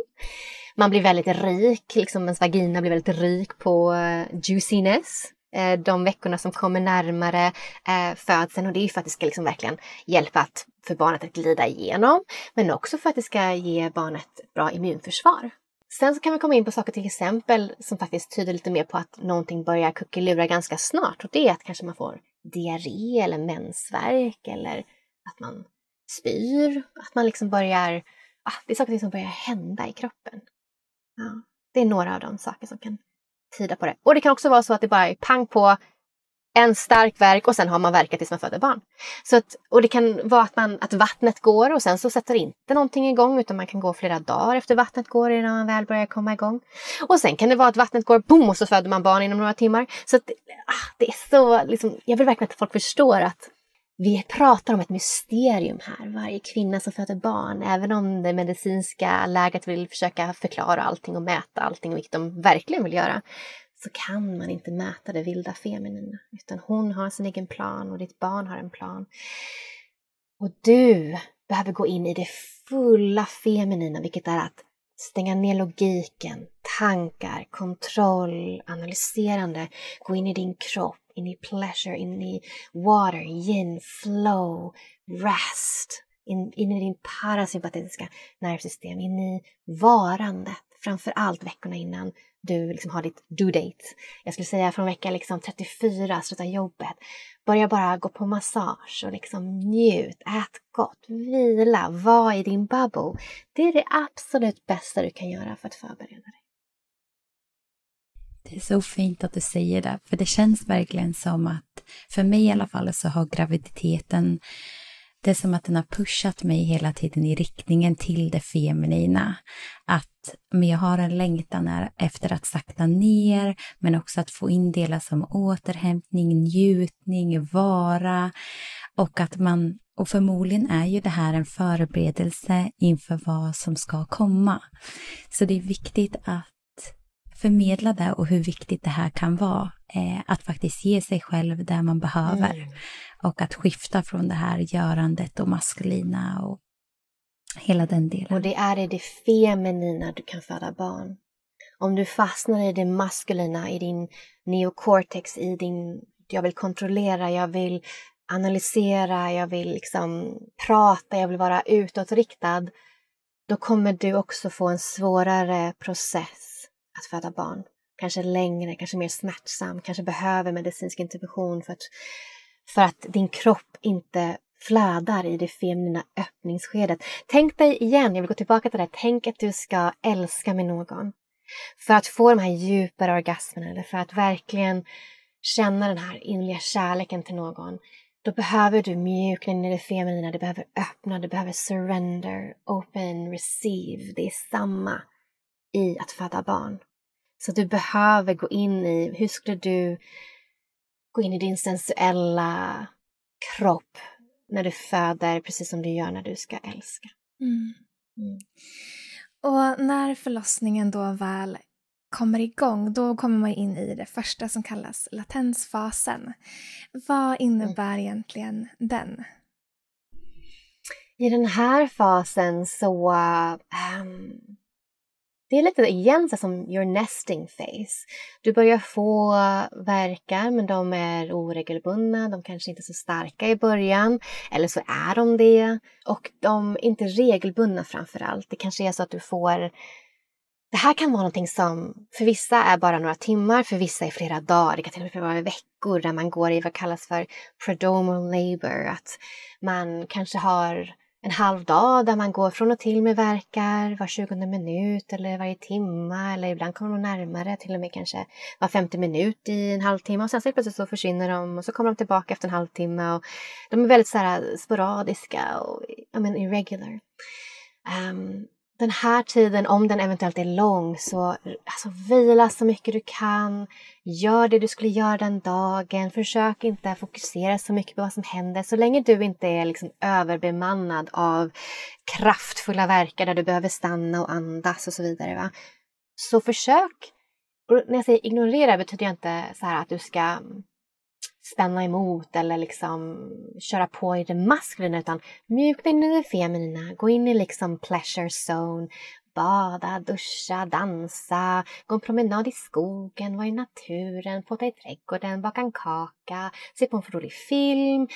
Man blir väldigt rik, liksom ens vagina blir väldigt rik på eh, juiciness eh, de veckorna som kommer närmare eh, födseln och det är för att det ska liksom verkligen hjälpa att, för barnet att glida igenom men också för att det ska ge barnet ett bra immunförsvar. Sen så kan vi komma in på saker till exempel som faktiskt tyder lite mer på att någonting börjar kuckelura ganska snart. Och det är att kanske man får diarré eller mensvärk eller att man spyr. Att man liksom börjar... Ah, det är saker som börjar hända i kroppen. Ja, det är några av de saker som kan tyda på det. Och det kan också vara så att det bara är pang på en stark verk och sen har man verkat tills man föder barn. Så att, och det kan vara att, man, att vattnet går och sen så sätter inte någonting igång utan man kan gå flera dagar efter vattnet går innan man väl börjar komma igång. Och sen kan det vara att vattnet går, boom, och så föder man barn inom några timmar. Så att, ah, det är så, liksom, jag vill verkligen att folk förstår att vi pratar om ett mysterium här, varje kvinna som föder barn. Även om det medicinska läget vill försöka förklara allting och mäta allting, vilket de verkligen vill göra, så kan man inte mäta det vilda feminina. Utan hon har sin egen plan och ditt barn har en plan. Och du behöver gå in i det fulla feminina, vilket är att stänga ner logiken, tankar, kontroll, analyserande, gå in i din kropp, in i pleasure, in i water, yin, flow, rest, in, in i din parasympatetiska nervsystem, in i varandet, framför allt veckorna innan du liksom har ditt due date. Jag skulle säga från vecka liksom 34, sluta jobbet. Börja bara gå på massage och liksom njut, ät gott, vila, var i din bubble. Det är det absolut bästa du kan göra för att förbereda dig. Det är så fint att du säger det, för det känns verkligen som att, för mig i alla fall, så har graviditeten det är som att den har pushat mig hela tiden i riktningen till det feminina. Att men jag har en längtan efter att sakta ner, men också att få in delar som återhämtning, njutning, vara och att man och förmodligen är ju det här en förberedelse inför vad som ska komma. Så det är viktigt att förmedla det och hur viktigt det här kan vara. Eh, att faktiskt ge sig själv det man behöver. Mm. Och att skifta från det här görandet och maskulina och hela den delen. Och det är i det feminina du kan föda barn. Om du fastnar i det maskulina, i din neocortex, i din jag vill kontrollera, jag vill analysera, jag vill liksom prata, jag vill vara utåtriktad, då kommer du också få en svårare process att föda barn. Kanske längre, kanske mer smärtsam, kanske behöver medicinsk intervention för att, för att din kropp inte flödar i det feminina öppningsskedet. Tänk dig igen, jag vill gå tillbaka till det, tänk att du ska älska med någon. För att få de här djupare orgasmerna eller för att verkligen känna den här innerliga kärleken till någon då behöver du mjukna in i det feminina, du behöver öppna, du behöver surrender, open, receive. Det är samma i att föda barn. Så du behöver gå in i, hur skulle du gå in i din sensuella kropp när du föder, precis som du gör när du ska älska. Mm. Mm. Och när förlossningen då väl kommer igång, då kommer man in i det första som kallas latensfasen. Vad innebär mm. egentligen den? I den här fasen så um, det är lite igen så som your nesting phase. Du börjar få verkar men de är oregelbundna, de kanske inte är så starka i början. Eller så är de det. Och de är inte regelbundna framför allt. Det kanske är så att du får det här kan vara någonting som för vissa är bara några timmar, för vissa är flera dagar. Det kan till och med vara veckor där man går i vad kallas för predomal labor. Att man kanske har en halv dag där man går från och till med verkar var 20 minut eller varje timme eller ibland kommer de närmare, till och med kanske var 50 minut i en halvtimme och sen så plötsligt så försvinner de och så kommer de tillbaka efter en halvtimme och de är väldigt så här sporadiska och I mean, irregular. Um, den här tiden, om den eventuellt är lång, så alltså, vila så mycket du kan. Gör det du skulle göra den dagen. Försök inte fokusera så mycket på vad som händer. Så länge du inte är liksom överbemannad av kraftfulla verkar där du behöver stanna och andas och så vidare. Va? Så försök. Och när jag säger ignorera betyder jag inte så att du ska spänna emot eller liksom köra på i det maskulina utan mjukna in i det feminina, gå in i liksom pleasure zone, bada, duscha, dansa, gå en promenad i skogen, vara i naturen, påta i trädgården, baka en kaka, se på en rolig film.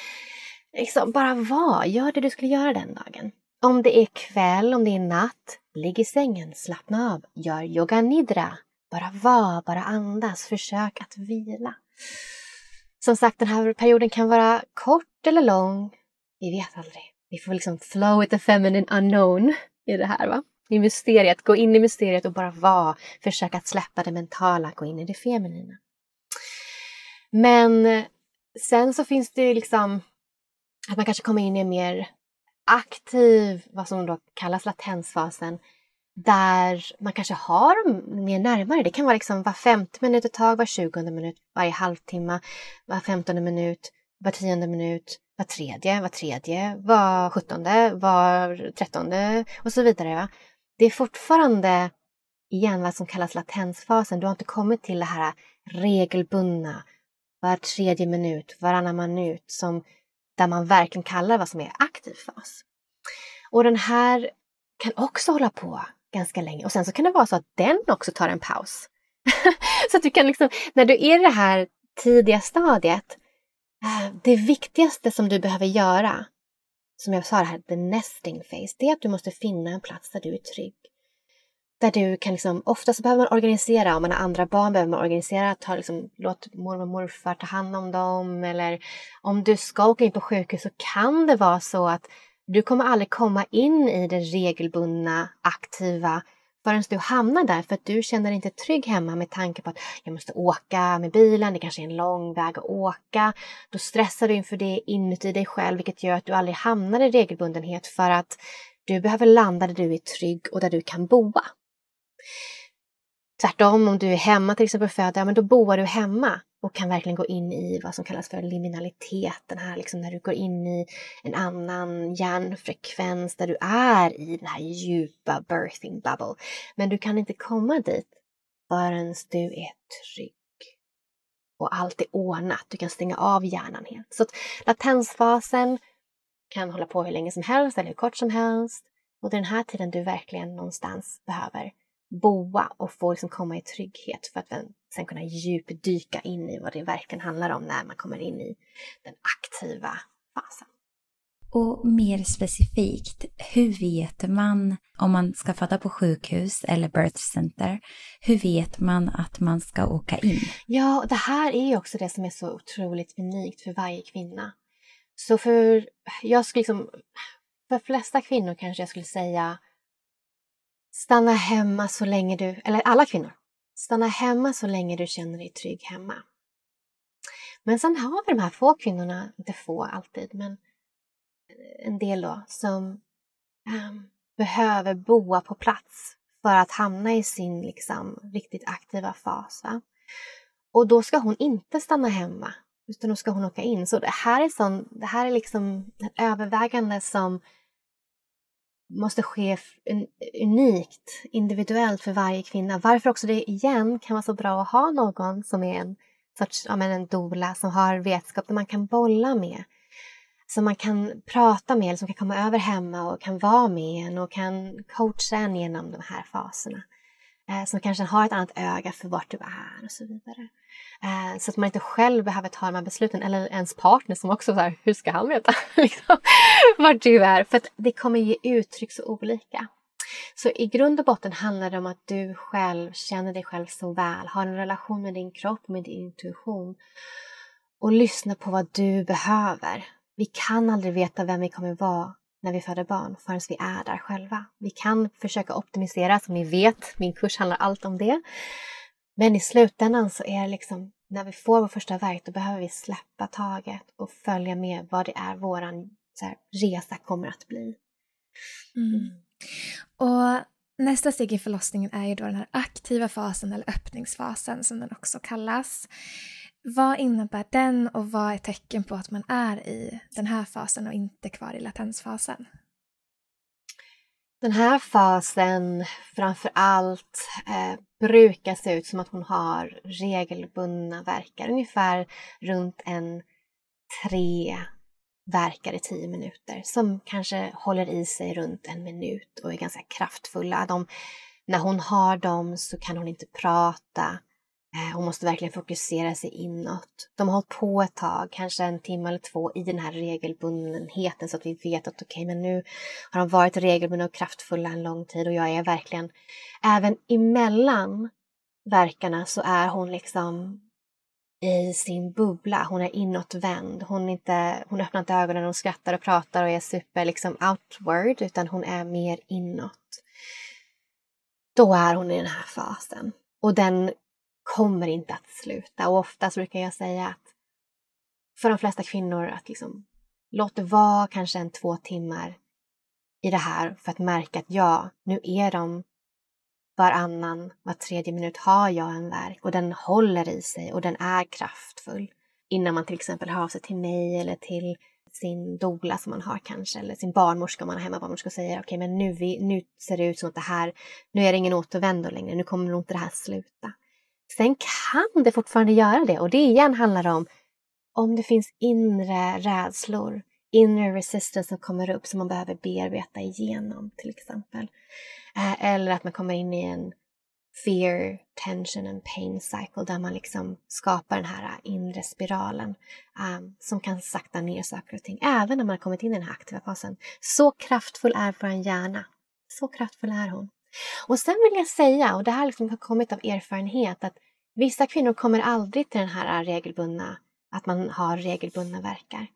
Liksom bara var, gör det du skulle göra den dagen. Om det är kväll, om det är natt, ligg i sängen, slappna av, gör yoga nidra. Bara var, bara andas, försök att vila. Som sagt, den här perioden kan vara kort eller lång. Vi vet aldrig. Vi får liksom flow with the feminine unknown i det här. va? I mysteriet, gå in i mysteriet och bara vara. Försök att släppa det mentala, gå in i det feminina. Men sen så finns det liksom att man kanske kommer in i en mer aktiv, vad som då kallas latensfasen, där man kanske har dem mer närmare. Det kan vara liksom var femte minut ett tag, var tjugonde minut, varje halvtimme, var femtonde minut, var tionde minut, var tredje, var tredje, var sjuttonde, var trettonde och så vidare. Va? Det är fortfarande igen vad som kallas latensfasen. Du har inte kommit till det här regelbundna, var tredje minut, varannan minut, som, där man verkligen kallar vad som är aktiv fas. Och den här kan också hålla på ganska länge. Och sen så kan det vara så att den också tar en paus. så att du kan liksom, när du är i det här tidiga stadiet, eh, det viktigaste som du behöver göra, som jag sa det här, the nesting phase, det är att du måste finna en plats där du är trygg. Där du kan liksom, ofta så behöver man organisera, om man har andra barn behöver man organisera, ta liksom, låt mormor och morfar ta hand om dem eller om du ska åka in på sjukhus så kan det vara så att du kommer aldrig komma in i det regelbundna, aktiva förrän du hamnar där för att du känner dig inte trygg hemma med tanke på att jag måste åka med bilen, det kanske är en lång väg att åka. Då stressar du inför det inuti dig själv vilket gör att du aldrig hamnar i regelbundenhet för att du behöver landa där du är trygg och där du kan boa. Tvärtom, om du är hemma till exempel och föder, ja, men då boar du hemma och kan verkligen gå in i vad som kallas för liminalitet, den här liksom när du går in i en annan hjärnfrekvens där du är i den här djupa birthing bubble. Men du kan inte komma dit förrän du är trygg och allt är ordnat. Du kan stänga av hjärnan helt. Så att latensfasen kan hålla på hur länge som helst eller hur kort som helst. Och det är den här tiden du verkligen någonstans behöver boa och få liksom komma i trygghet för att sen kunna djupdyka in i vad det verkligen handlar om när man kommer in i den aktiva fasen. Och mer specifikt, hur vet man om man ska föda på sjukhus eller birth center, hur vet man att man ska åka in? Ja, det här är ju också det som är så otroligt unikt för varje kvinna. Så för, jag skulle liksom, för flesta kvinnor kanske jag skulle säga stanna hemma så länge du, eller alla kvinnor, stanna hemma så länge du känner dig trygg hemma. Men sen har vi de här få kvinnorna, inte få alltid, men en del då, som um, behöver boa på plats för att hamna i sin liksom, riktigt aktiva fas. Va? Och då ska hon inte stanna hemma, utan då ska hon åka in. Så det här är, sån, det här är liksom ett övervägande som måste ske unikt, individuellt för varje kvinna. Varför också det igen kan vara så bra att ha någon som är en sorts, ja, men en dola som har vetskap som man kan bolla med som man kan prata med eller som kan komma över hemma och kan vara med en och kan coacha en genom de här faserna. Eh, som kanske har ett annat öga för vart du är och så vidare. Eh, så att man inte själv behöver ta de här besluten eller ens partner som också så här, hur ska han veta liksom, vart du är? För att det kommer ge uttryck så olika. Så i grund och botten handlar det om att du själv känner dig själv så väl, har en relation med din kropp, med din intuition och lyssnar på vad du behöver vi kan aldrig veta vem vi kommer vara när vi föder barn förrän vi är där själva. Vi kan försöka optimisera, som ni vet, min kurs handlar allt om det. Men i slutändan så är det liksom, när vi får vår första verk, då behöver vi släppa taget och följa med vad det är vår resa kommer att bli. Mm. mm. Och nästa steg i förlossningen är ju då den här aktiva fasen eller öppningsfasen som den också kallas. Vad innebär den och vad är tecken på att man är i den här fasen och inte kvar i latensfasen? Den här fasen framför allt eh, brukar se ut som att hon har regelbundna verkar, ungefär runt en tre verkar i tio minuter som kanske håller i sig runt en minut och är ganska kraftfulla. De, när hon har dem så kan hon inte prata. Eh, hon måste verkligen fokusera sig inåt. De har hållit på ett tag, kanske en timme eller två, i den här regelbundenheten så att vi vet att okej, okay, men nu har de varit regelbundna och kraftfulla en lång tid och jag är verkligen, även emellan verkarna så är hon liksom i sin bubbla. Hon är inåtvänd. Hon, inte, hon öppnar inte ögonen, hon skrattar och pratar och är super liksom outward, utan hon är mer inåt. Då är hon i den här fasen. Och den kommer inte att sluta. Och oftast brukar jag säga att för de flesta kvinnor att liksom låt det vara kanske en två timmar i det här för att märka att ja, nu är de varannan, var tredje minut har jag en verk och den håller i sig och den är kraftfull. Innan man till exempel hör av sig till mig eller till sin dola som man har kanske, eller sin barnmorska om man har hemmabarnmorska och säger okej okay, men nu, vi, nu ser det ut som att det här, nu är det ingen återvändo längre, nu kommer nog inte det här sluta. Sen kan det fortfarande göra det och det igen handlar om om det finns inre rädslor, inre resistance som kommer upp som man behöver bearbeta igenom till exempel. Eh, eller att man kommer in i en fear, tension and pain cycle där man liksom skapar den här inre spiralen um, som kan sakta ner saker och ting även när man har kommit in i den här aktiva fasen. Så kraftfull är vår hjärna. Så kraftfull är hon. Och sen vill jag säga, och det här liksom har kommit av erfarenhet, att vissa kvinnor kommer aldrig till den här regelbundna, att man har regelbundna verkar.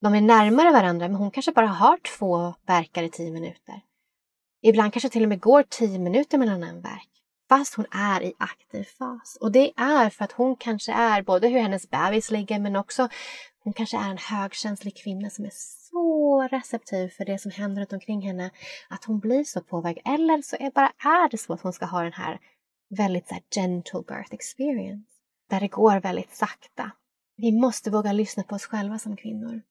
De är närmare varandra, men hon kanske bara har två verkar i tio minuter. Ibland kanske till och med går tio minuter mellan en verk, fast hon är i aktiv fas. Och det är för att hon kanske är både hur hennes bebis ligger, men också hon kanske är en högkänslig kvinna som är så receptiv för det som händer runt omkring henne att hon blir så påverkad. Eller så är bara är det så att hon ska ha den här väldigt så här, gentle birth experience där det går väldigt sakta. Vi måste våga lyssna på oss själva som kvinnor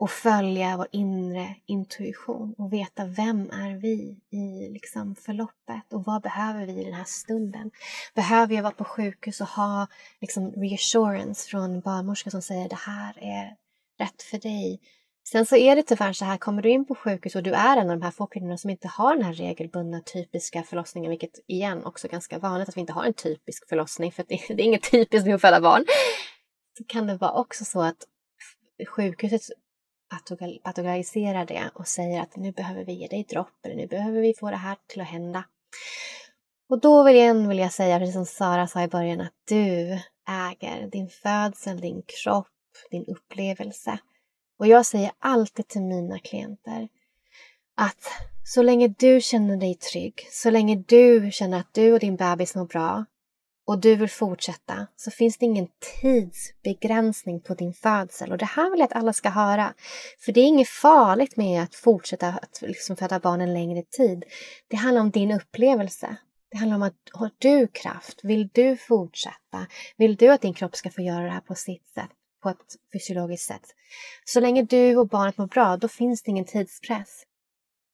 och följa vår inre intuition och veta vem är vi i liksom förloppet och vad behöver vi i den här stunden? Behöver jag vara på sjukhus och ha liksom reassurance från barnmorskan som säger det här är rätt för dig? Sen så är det tyvärr så här, kommer du in på sjukhus och du är en av de här få kvinnorna som inte har den här regelbundna typiska förlossningen, vilket igen också är ganska vanligt att vi inte har en typisk förlossning, för det, är inget typiskt med att föda barn. Så kan det vara också så att sjukhuset patologiserar det och säger att nu behöver vi ge dig dropp eller nu behöver vi få det här till att hända. Och då vill jag, vill jag säga, precis som Sara sa i början, att du äger din födsel, din kropp, din upplevelse. Och jag säger alltid till mina klienter att så länge du känner dig trygg, så länge du känner att du och din bebis mår bra och du vill fortsätta så finns det ingen tidsbegränsning på din födsel. Och det här vill jag att alla ska höra. För det är inget farligt med att fortsätta att liksom föda barn en längre tid. Det handlar om din upplevelse. Det handlar om att har du kraft? Vill du fortsätta? Vill du att din kropp ska få göra det här på sitt sätt? På ett fysiologiskt sätt. Så länge du och barnet mår bra, då finns det ingen tidspress.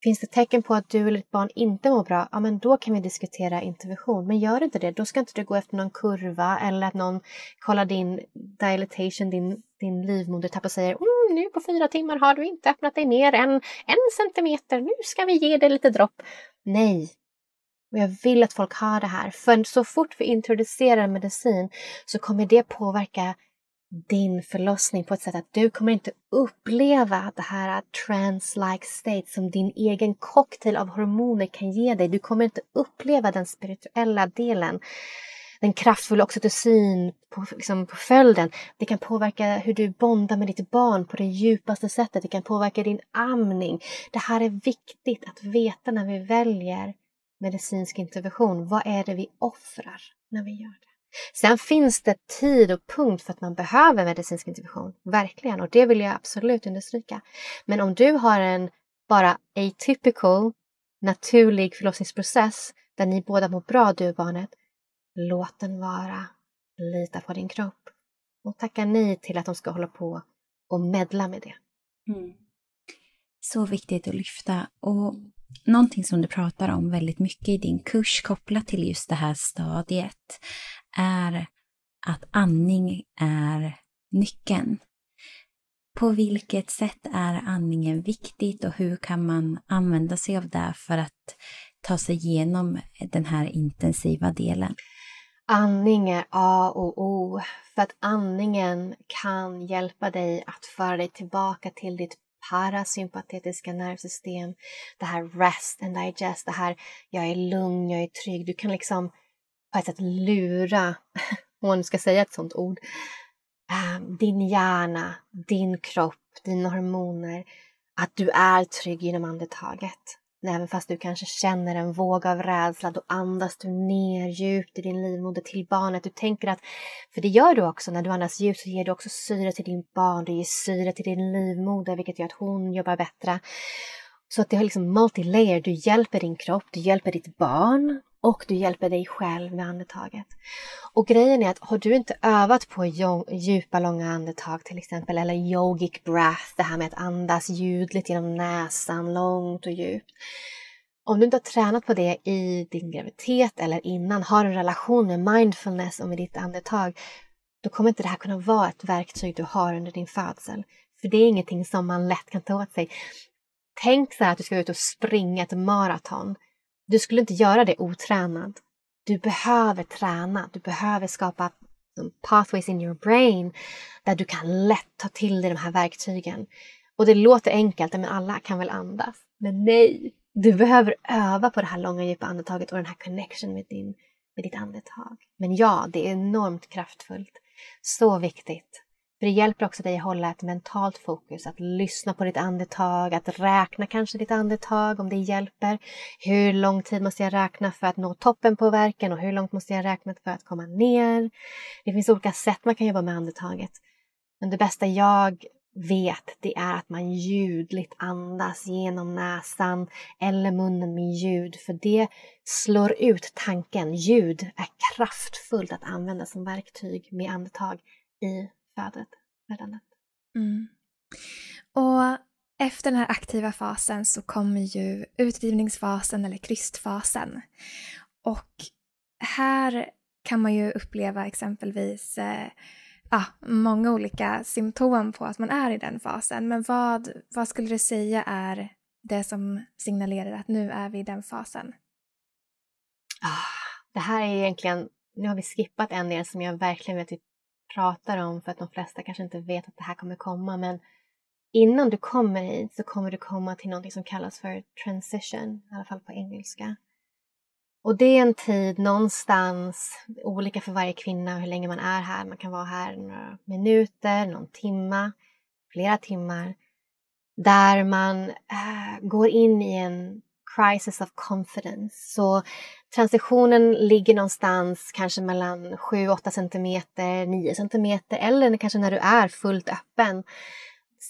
Finns det tecken på att du eller ditt barn inte mår bra, ja men då kan vi diskutera intervention. Men gör inte det, då ska inte du gå efter någon kurva eller att någon kollar din dilatation, din, din livmodertapp och säger mm, nu på fyra timmar har du inte öppnat dig mer än en centimeter, nu ska vi ge dig lite dropp. Nej, och jag vill att folk har det här. För så fort vi introducerar medicin så kommer det påverka din förlossning på ett sätt att du kommer inte uppleva det här trans-like state som din egen cocktail av hormoner kan ge dig. Du kommer inte uppleva den spirituella delen. Den kraftfulla oxytocin på, liksom på följden. Det kan påverka hur du bondar med ditt barn på det djupaste sättet. Det kan påverka din amning. Det här är viktigt att veta när vi väljer medicinsk intervention. Vad är det vi offrar när vi gör det? Sen finns det tid och punkt för att man behöver medicinsk intervention, verkligen, och det vill jag absolut understryka. Men om du har en bara atypical, naturlig förlossningsprocess där ni båda mår bra, du och barnet, låt den vara. Lita på din kropp och tacka nej till att de ska hålla på och medla med det. Mm. Så viktigt att lyfta. Och någonting som du pratar om väldigt mycket i din kurs kopplat till just det här stadiet är att andning är nyckeln. På vilket sätt är andningen viktigt och hur kan man använda sig av det för att ta sig igenom den här intensiva delen? Andning är A och O för att andningen kan hjälpa dig att föra dig tillbaka till ditt parasympatetiska nervsystem. Det här rest and digest, det här jag är lugn, jag är trygg. Du kan liksom på ett sätt lura, om man ska säga ett sånt ord, ehm, din hjärna, din kropp, dina hormoner, att du är trygg genom andetaget. Även fast du kanske känner en våg av rädsla, då andas du ner djupt i din livmoder till barnet. Du tänker att, för det gör du också, när du andas djupt så ger du också syre till din barn, du ger syre till din livmoder vilket gör att hon jobbar bättre. Så att det är liksom multi-layer, du hjälper din kropp, du hjälper ditt barn och du hjälper dig själv med andetaget. Och grejen är att har du inte övat på djupa långa andetag till exempel eller yogic breath, det här med att andas ljudligt genom näsan långt och djupt. Om du inte har tränat på det i din graviditet eller innan, har en relation med mindfulness och med ditt andetag, då kommer inte det här kunna vara ett verktyg du har under din födsel. För det är ingenting som man lätt kan ta åt sig. Tänk så här att du ska ut och springa ett maraton du skulle inte göra det otränad. Du behöver träna, du behöver skapa pathways in your brain där du kan lätt ta till dig de här verktygen. Och det låter enkelt, men alla kan väl andas? Men nej! Du behöver öva på det här långa djupa andetaget och den här connection med, din, med ditt andetag. Men ja, det är enormt kraftfullt. Så viktigt. För det hjälper också dig att hålla ett mentalt fokus, att lyssna på ditt andetag, att räkna kanske ditt andetag om det hjälper. Hur lång tid måste jag räkna för att nå toppen på verken och hur långt måste jag räkna för att komma ner? Det finns olika sätt man kan jobba med andetaget. Men det bästa jag vet, det är att man ljudligt andas genom näsan eller munnen med ljud, för det slår ut tanken. Ljud är kraftfullt att använda som verktyg med andetag i födet, födandet. Mm. Och efter den här aktiva fasen så kommer ju utdrivningsfasen eller krystfasen. Och här kan man ju uppleva exempelvis eh, ah, många olika symptom på att man är i den fasen. Men vad, vad skulle du säga är det som signalerar att nu är vi i den fasen? Ah, det här är egentligen, nu har vi skippat en del som jag verkligen vet att vi pratar om för att de flesta kanske inte vet att det här kommer komma men innan du kommer hit så kommer du komma till något som kallas för transition, i alla fall på engelska. Och det är en tid någonstans, olika för varje kvinna hur länge man är här. Man kan vara här några minuter, någon timma, flera timmar. Där man äh, går in i en crisis of confidence. Så transitionen ligger någonstans kanske mellan 7-8 centimeter, 9 centimeter eller kanske när du är fullt öppen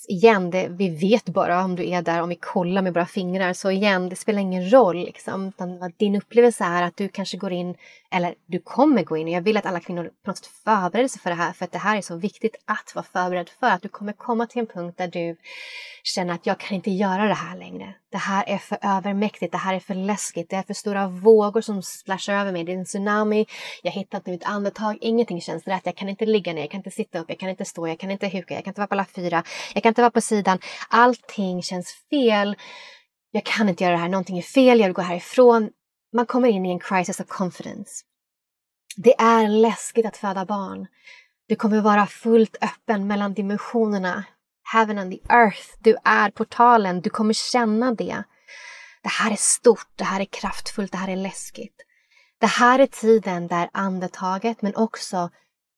igen, det, vi vet bara om du är där, om vi kollar med våra fingrar. Så igen, det spelar ingen roll. Liksom, utan din upplevelse är att du kanske går in, eller du kommer gå in. Och jag vill att alla kvinnor på något sätt förbereder sig för det här. För att det här är så viktigt att vara förberedd för. Att du kommer komma till en punkt där du känner att jag kan inte göra det här längre. Det här är för övermäktigt, det här är för läskigt, det är för stora vågor som splashar över mig. Det är en tsunami, jag hittar inte mitt andetag, ingenting känns rätt. Jag kan inte ligga ner, jag kan inte sitta upp, jag kan inte stå, jag kan inte huka, jag kan inte vara på alla fyra, jag kan inte vara på sidan. Allting känns fel. Jag kan inte göra det här, någonting är fel, jag vill gå härifrån. Man kommer in i en crisis of confidence. Det är läskigt att föda barn. Du kommer vara fullt öppen mellan dimensionerna heaven and the earth. Du är portalen, du kommer känna det. Det här är stort, det här är kraftfullt, det här är läskigt. Det här är tiden där andetaget, men också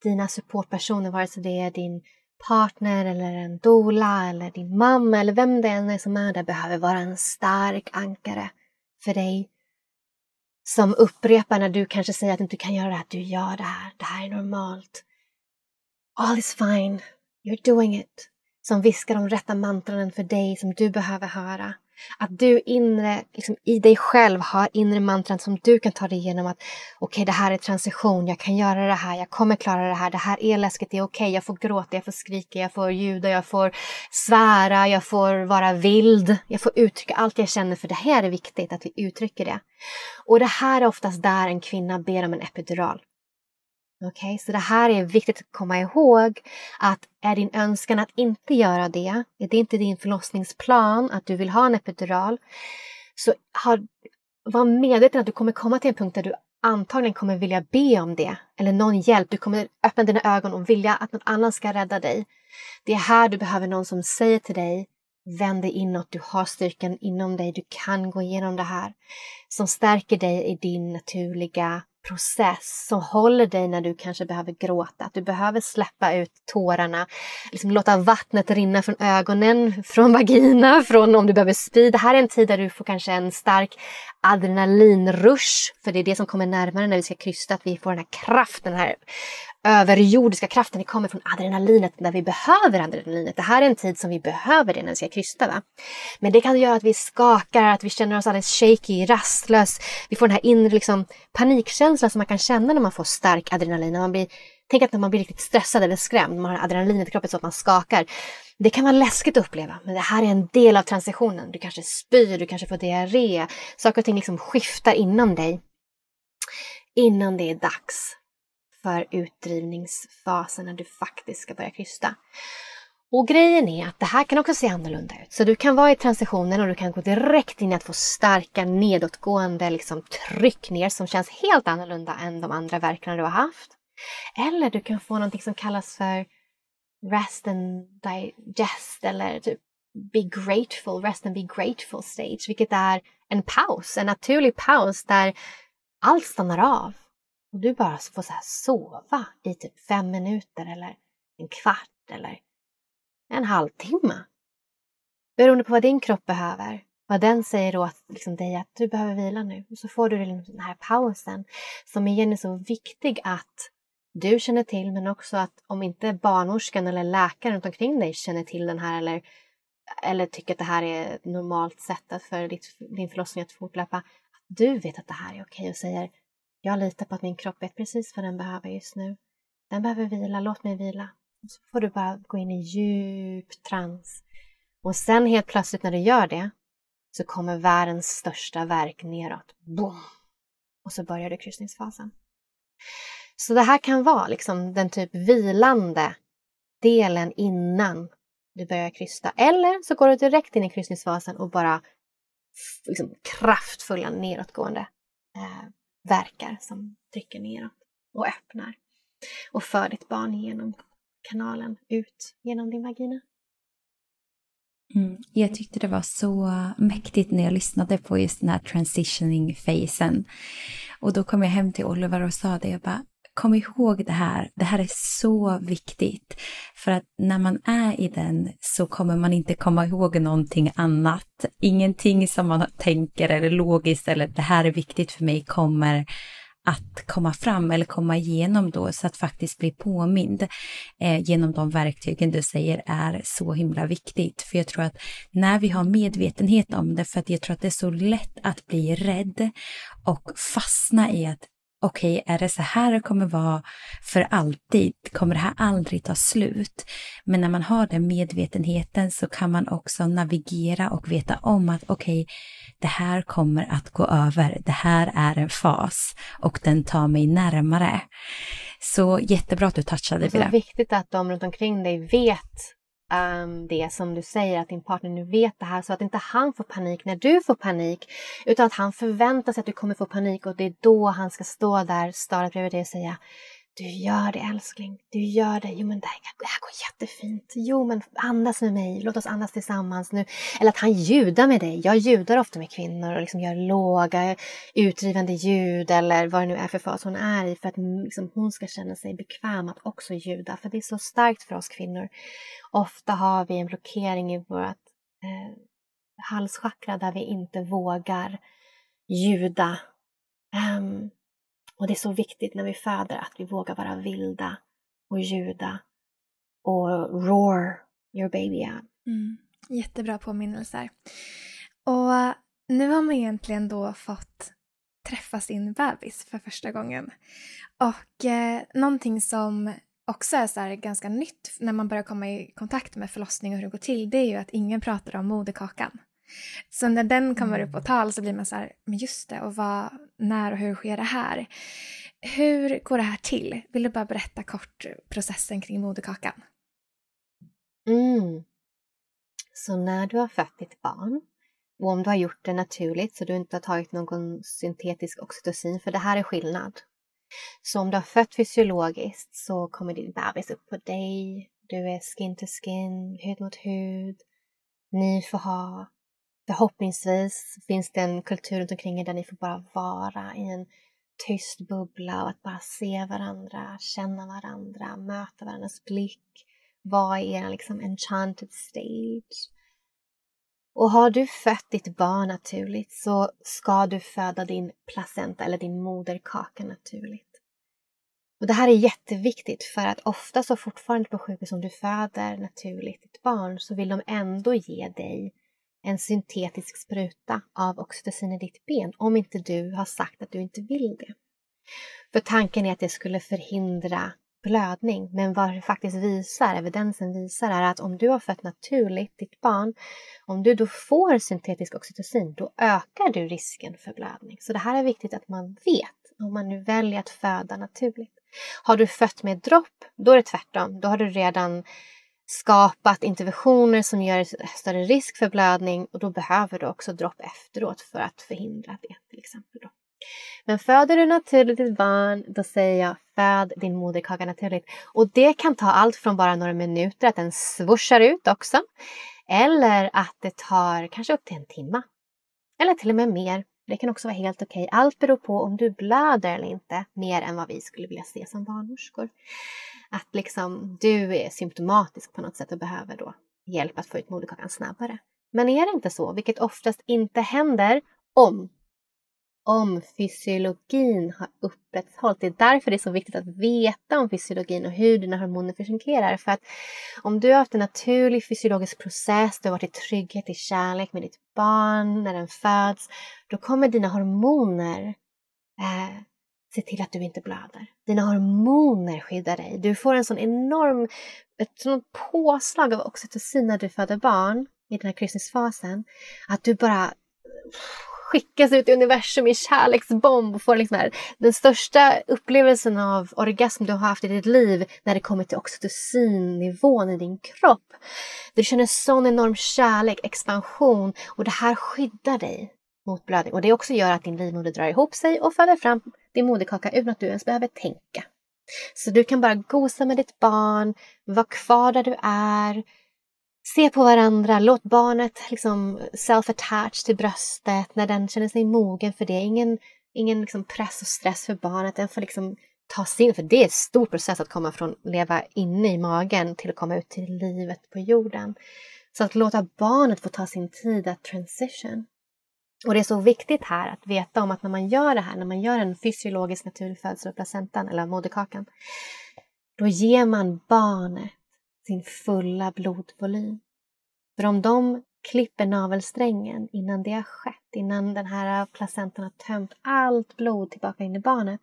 dina supportpersoner, vare sig det är din partner eller en dola eller din mamma eller vem det än är som är där, behöver vara en stark ankare för dig. Som upprepar när du kanske säger att du inte kan göra det här, du gör det här, det här är normalt. All is fine, you're doing it som viskar de rätta mantran för dig som du behöver höra. Att du inre, liksom, i dig själv har inre mantran som du kan ta dig igenom att okej, okay, det här är transition, jag kan göra det här, jag kommer klara det här, det här är läskigt, det är okej, okay, jag får gråta, jag får skrika, jag får ljuda, jag får svära, jag får vara vild, jag får uttrycka allt jag känner för det här är viktigt att vi uttrycker det. Och det här är oftast där en kvinna ber om en epidural. Okej, okay, så det här är viktigt att komma ihåg att är din önskan att inte göra det, är det inte din förlossningsplan att du vill ha en epidural, så har, var medveten att du kommer komma till en punkt där du antagligen kommer vilja be om det eller någon hjälp. Du kommer öppna dina ögon och vilja att någon annan ska rädda dig. Det är här du behöver någon som säger till dig Vänd dig inåt, du har styrkan inom dig, du kan gå igenom det här. Som stärker dig i din naturliga process som håller dig när du kanske behöver gråta. Att du behöver släppa ut tårarna, liksom låta vattnet rinna från ögonen, från vagina, från om du behöver spy. Det här är en tid där du får kanske en stark adrenalinrush, för det är det som kommer närmare när vi ska krysta, att vi får den här kraften, den här överjordiska kraften, det kommer från adrenalinet när vi behöver adrenalinet. Det här är en tid som vi behöver det när vi ska krysta. Va? Men det kan göra att vi skakar, att vi känner oss alldeles shaky, rastlös. Vi får den här inre liksom, panikkänslan som man kan känna när man får stark adrenalin. När man blir, tänk att när man blir riktigt stressad eller skrämd, man har adrenalinet i kroppen så att man skakar. Det kan vara läskigt att uppleva, men det här är en del av transitionen. Du kanske spyr, du kanske får diarré. Saker och ting liksom skiftar inom dig. Innan det är dags för utdrivningsfasen när du faktiskt ska börja krysta. Och grejen är att det här kan också se annorlunda ut. Så du kan vara i transitionen och du kan gå direkt in i att få starka nedåtgående liksom, tryck ner som känns helt annorlunda än de andra verkarna du har haft. Eller du kan få någonting som kallas för rest and digest eller typ be grateful, rest and be grateful stage, vilket är en paus, en naturlig paus där allt stannar av och du bara får så sova i typ fem minuter eller en kvart eller en halvtimme. Beroende på vad din kropp behöver. Vad den säger åt liksom dig att du behöver vila nu. Och så får du den här pausen som igen är så viktig att du känner till men också att om inte barnmorskan eller läkaren runt omkring dig känner till den här eller, eller tycker att det här är ett normalt sätt för ditt, din förlossning att fortlöpa. Att du vet att det här är okej och säger jag litar på att min kropp vet precis vad den behöver just nu. Den behöver vila, låt mig vila. Och så får du bara gå in i djup trans. Och sen helt plötsligt när du gör det så kommer världens största verk neråt. Boom! Och så börjar du kryssningsfasen. Så det här kan vara liksom den typ vilande delen innan du börjar krysta. Eller så går du direkt in i kryssningsfasen och bara liksom, kraftfulla nedåtgående eh, verkar som trycker neråt och öppnar och för ditt barn genom kanalen ut genom din vagina. Mm. Jag tyckte det var så mäktigt när jag lyssnade på just den här transitioning-fasen. Och då kom jag hem till Oliver och sa det, jag bara, kom ihåg det här, det här är så viktigt. För att när man är i den så kommer man inte komma ihåg någonting annat. Ingenting som man tänker eller logiskt eller det här är viktigt för mig kommer att komma fram eller komma igenom då så att faktiskt bli påmind eh, genom de verktygen du säger är så himla viktigt. För jag tror att när vi har medvetenhet om det, för att jag tror att det är så lätt att bli rädd och fastna i att okej, okay, är det så här det kommer vara för alltid? Kommer det här aldrig ta slut? Men när man har den medvetenheten så kan man också navigera och veta om att okej, okay, det här kommer att gå över. Det här är en fas och den tar mig närmare. Så jättebra att du touchade vid det. är viktigt att de runt omkring dig vet um, det som du säger, att din partner nu vet det här så att inte han får panik när du får panik utan att han förväntar sig att du kommer få panik och det är då han ska stå där stadigt bredvid dig och säga du gör det älskling, du gör det. Jo men det här, det här går jättefint. Jo men andas med mig, låt oss andas tillsammans nu. Eller att han ljudar med dig. Jag ljudar ofta med kvinnor och liksom gör låga utdrivande ljud eller vad det nu är för fas hon är i för att liksom hon ska känna sig bekväm att också ljuda. För det är så starkt för oss kvinnor. Ofta har vi en blockering i vårt eh, halschakra där vi inte vågar ljuda. Um, ehm, och det är så viktigt när vi föder att vi vågar vara vilda och ljuda och roar your baby out. Mm. Jättebra påminnelser. Och nu har man egentligen då fått träffa sin bebis för första gången. Och eh, någonting som också är så ganska nytt när man börjar komma i kontakt med förlossning och hur det går till, det är ju att ingen pratar om moderkakan. Så när den kommer upp på mm. tal så blir man så här, men just det, och vad, när och hur sker det här? Hur går det här till? Vill du bara berätta kort processen kring moderkakan? Mm. Så när du har fött ditt barn och om du har gjort det naturligt så du inte har tagit någon syntetisk oxytocin, för det här är skillnad. Så om du har fött fysiologiskt så kommer din bebis upp på dig, du är skin to skin, hud mot hud. Ni får ha Förhoppningsvis finns det en kultur runt omkring er där ni får bara vara i en tyst bubbla och att bara se varandra, känna varandra, möta varandras blick, vara i er liksom enchanted stage. Och har du fött ditt barn naturligt så ska du föda din placenta eller din moderkaka naturligt. Och Det här är jätteviktigt för att ofta så fortfarande på sjukhus om du föder naturligt ditt barn så vill de ändå ge dig en syntetisk spruta av oxytocin i ditt ben om inte du har sagt att du inte vill det. För tanken är att det skulle förhindra blödning, men vad det faktiskt visar, evidensen visar, är att om du har fött naturligt ditt barn, om du då får syntetisk oxytocin, då ökar du risken för blödning. Så det här är viktigt att man vet om man nu väljer att föda naturligt. Har du fött med dropp, då är det tvärtom. Då har du redan skapat interventioner som gör större risk för blödning och då behöver du också dropp efteråt för att förhindra det till exempel. Då. Men föder du naturligt ditt barn, då säger jag föd din moderkaka naturligt. Och det kan ta allt från bara några minuter, att den svursar ut också. Eller att det tar kanske upp till en timme. Eller till och med mer. Det kan också vara helt okej. Okay. Allt beror på om du blöder eller inte, mer än vad vi skulle vilja se som barnmorskor att liksom du är symptomatisk på något sätt och behöver då hjälp att få ut moderkakan snabbare. Men är det inte så, vilket oftast inte händer om om fysiologin har upprätthållit. Det är därför det är så viktigt att veta om fysiologin och hur dina hormoner fungerar. För att om du har haft en naturlig fysiologisk process, du har varit i trygghet, i kärlek med ditt barn när den föds, då kommer dina hormoner eh, se till att du inte blöder. Dina hormoner skyddar dig. Du får en sån enorm, ett sånt påslag av oxytocin när du föder barn i den här kryssningsfasen att du bara skickas ut i universum i kärleksbomb och får liksom här, den största upplevelsen av orgasm du har haft i ditt liv när det kommer till oxytocinnivån i din kropp. Du känner sån enorm kärlek, expansion och det här skyddar dig mot blödning. Och det också gör att din livmoder drar ihop sig och föder fram din moderkaka utan att du ens behöver tänka. Så du kan bara gosa med ditt barn, vara kvar där du är, se på varandra, låt barnet liksom self-attach till bröstet när den känner sig mogen för det. Ingen, ingen liksom press och stress för barnet, den får liksom ta sig in, för det är en stor process att komma från leva inne i magen till att komma ut till livet på jorden. Så att låta barnet få ta sin tid att transition. Och det är så viktigt här att veta om att när man gör det här, när man gör en fysiologisk naturlig födsel av placentan eller moderkakan, då ger man barnet sin fulla blodvolym. För om de klipper navelsträngen innan det har skett, innan den här placentan har tömt allt blod tillbaka in i barnet,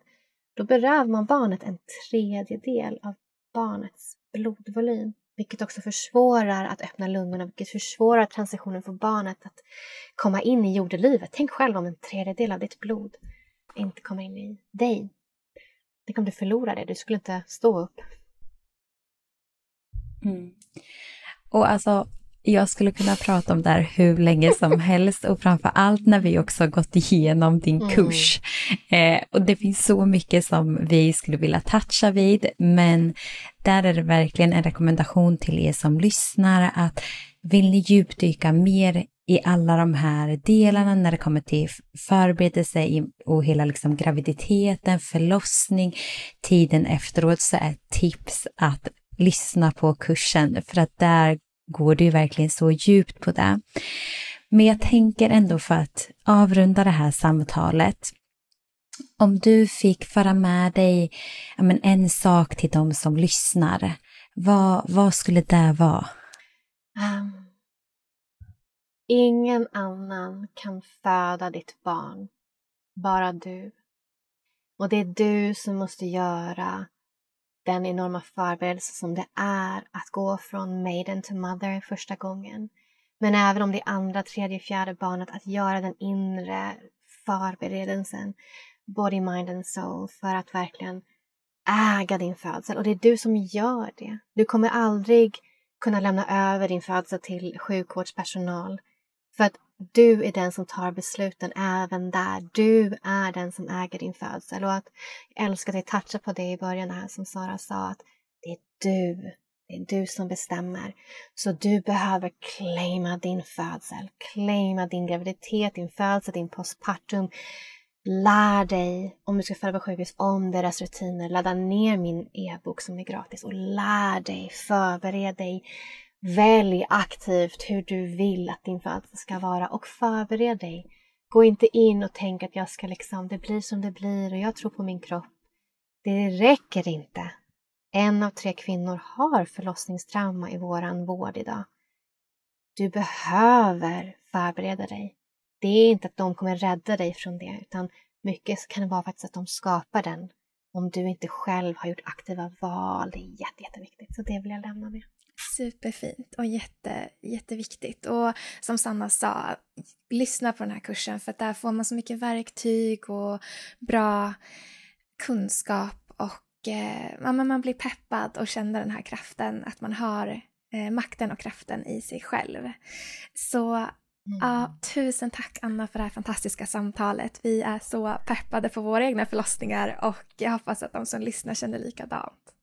då berövar man barnet en tredjedel av barnets blodvolym. Vilket också försvårar att öppna lungorna, vilket försvårar transitionen för barnet att komma in i jordelivet. Tänk själv om en tredjedel av ditt blod inte kommer in i dig. Tänk om du förlorar det, du skulle inte stå upp. Mm. Och alltså, jag skulle kunna prata om det här hur länge som helst och framför allt när vi också gått igenom din mm. kurs. Eh, och det finns så mycket som vi skulle vilja toucha vid, men där är det verkligen en rekommendation till er som lyssnar att vill ni djupdyka mer i alla de här delarna när det kommer till förberedelse och hela liksom graviditeten, förlossning, tiden efteråt så är tips att lyssna på kursen för att där går det ju verkligen så djupt på det. Men jag tänker ändå för att avrunda det här samtalet, om du fick föra med dig men, en sak till de som lyssnar, vad, vad skulle det vara? Um, ingen annan kan föda ditt barn, bara du. Och det är du som måste göra den enorma förberedelse som det är att gå från maiden till mother första gången. Men även om det är andra, tredje, fjärde barnet, att göra den inre förberedelsen, body, mind and soul, för att verkligen äga din födsel. Och det är du som gör det. Du kommer aldrig kunna lämna över din födsel till sjukvårdspersonal. För att du är den som tar besluten även där. Du är den som äger din födsel. Och att jag älskar att jag touchade på det i början här som Sara sa att det är du. Det är du som bestämmer. Så du behöver claima din födsel, claima din graviditet, din födsel, din postpartum. Lär dig, om du ska föda på sjukhus, om deras rutiner. Ladda ner min e-bok som är gratis och lär dig, förbered dig Välj aktivt hur du vill att din födsel ska vara och förbered dig. Gå inte in och tänk att jag ska liksom, det blir som det blir och jag tror på min kropp. Det räcker inte. En av tre kvinnor har förlossningstrauma i våran vård idag. Du behöver förbereda dig. Det är inte att de kommer rädda dig från det, utan mycket kan det vara faktiskt att de skapar den om du inte själv har gjort aktiva val. Det är jätte, jätteviktigt, så det vill jag lämna med. Superfint och jätte, jätteviktigt. Och som Sanna sa, lyssna på den här kursen för där får man så mycket verktyg och bra kunskap och eh, man blir peppad och känner den här kraften, att man har eh, makten och kraften i sig själv. Så mm. ja, tusen tack Anna för det här fantastiska samtalet. Vi är så peppade på våra egna förlossningar och jag hoppas att de som lyssnar känner likadant.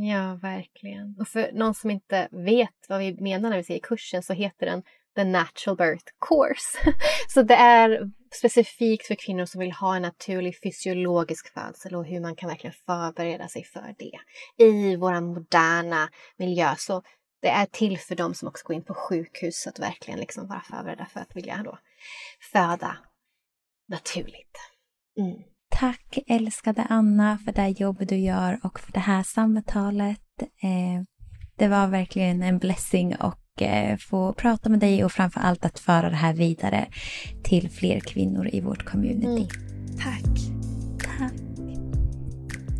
Ja, verkligen. Och för någon som inte vet vad vi menar när vi säger kursen så heter den The Natural Birth Course. Så det är specifikt för kvinnor som vill ha en naturlig fysiologisk födsel och hur man kan verkligen förbereda sig för det i vår moderna miljö. Så det är till för dem som också går in på sjukhus att verkligen liksom vara förberedda för att vilja då föda naturligt. Mm. Tack älskade Anna för det jobb du gör och för det här samtalet. Eh, det var verkligen en blessing och eh, få prata med dig och framför allt att föra det här vidare till fler kvinnor i vårt community. Mm. Tack.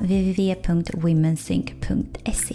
www.womensync.se.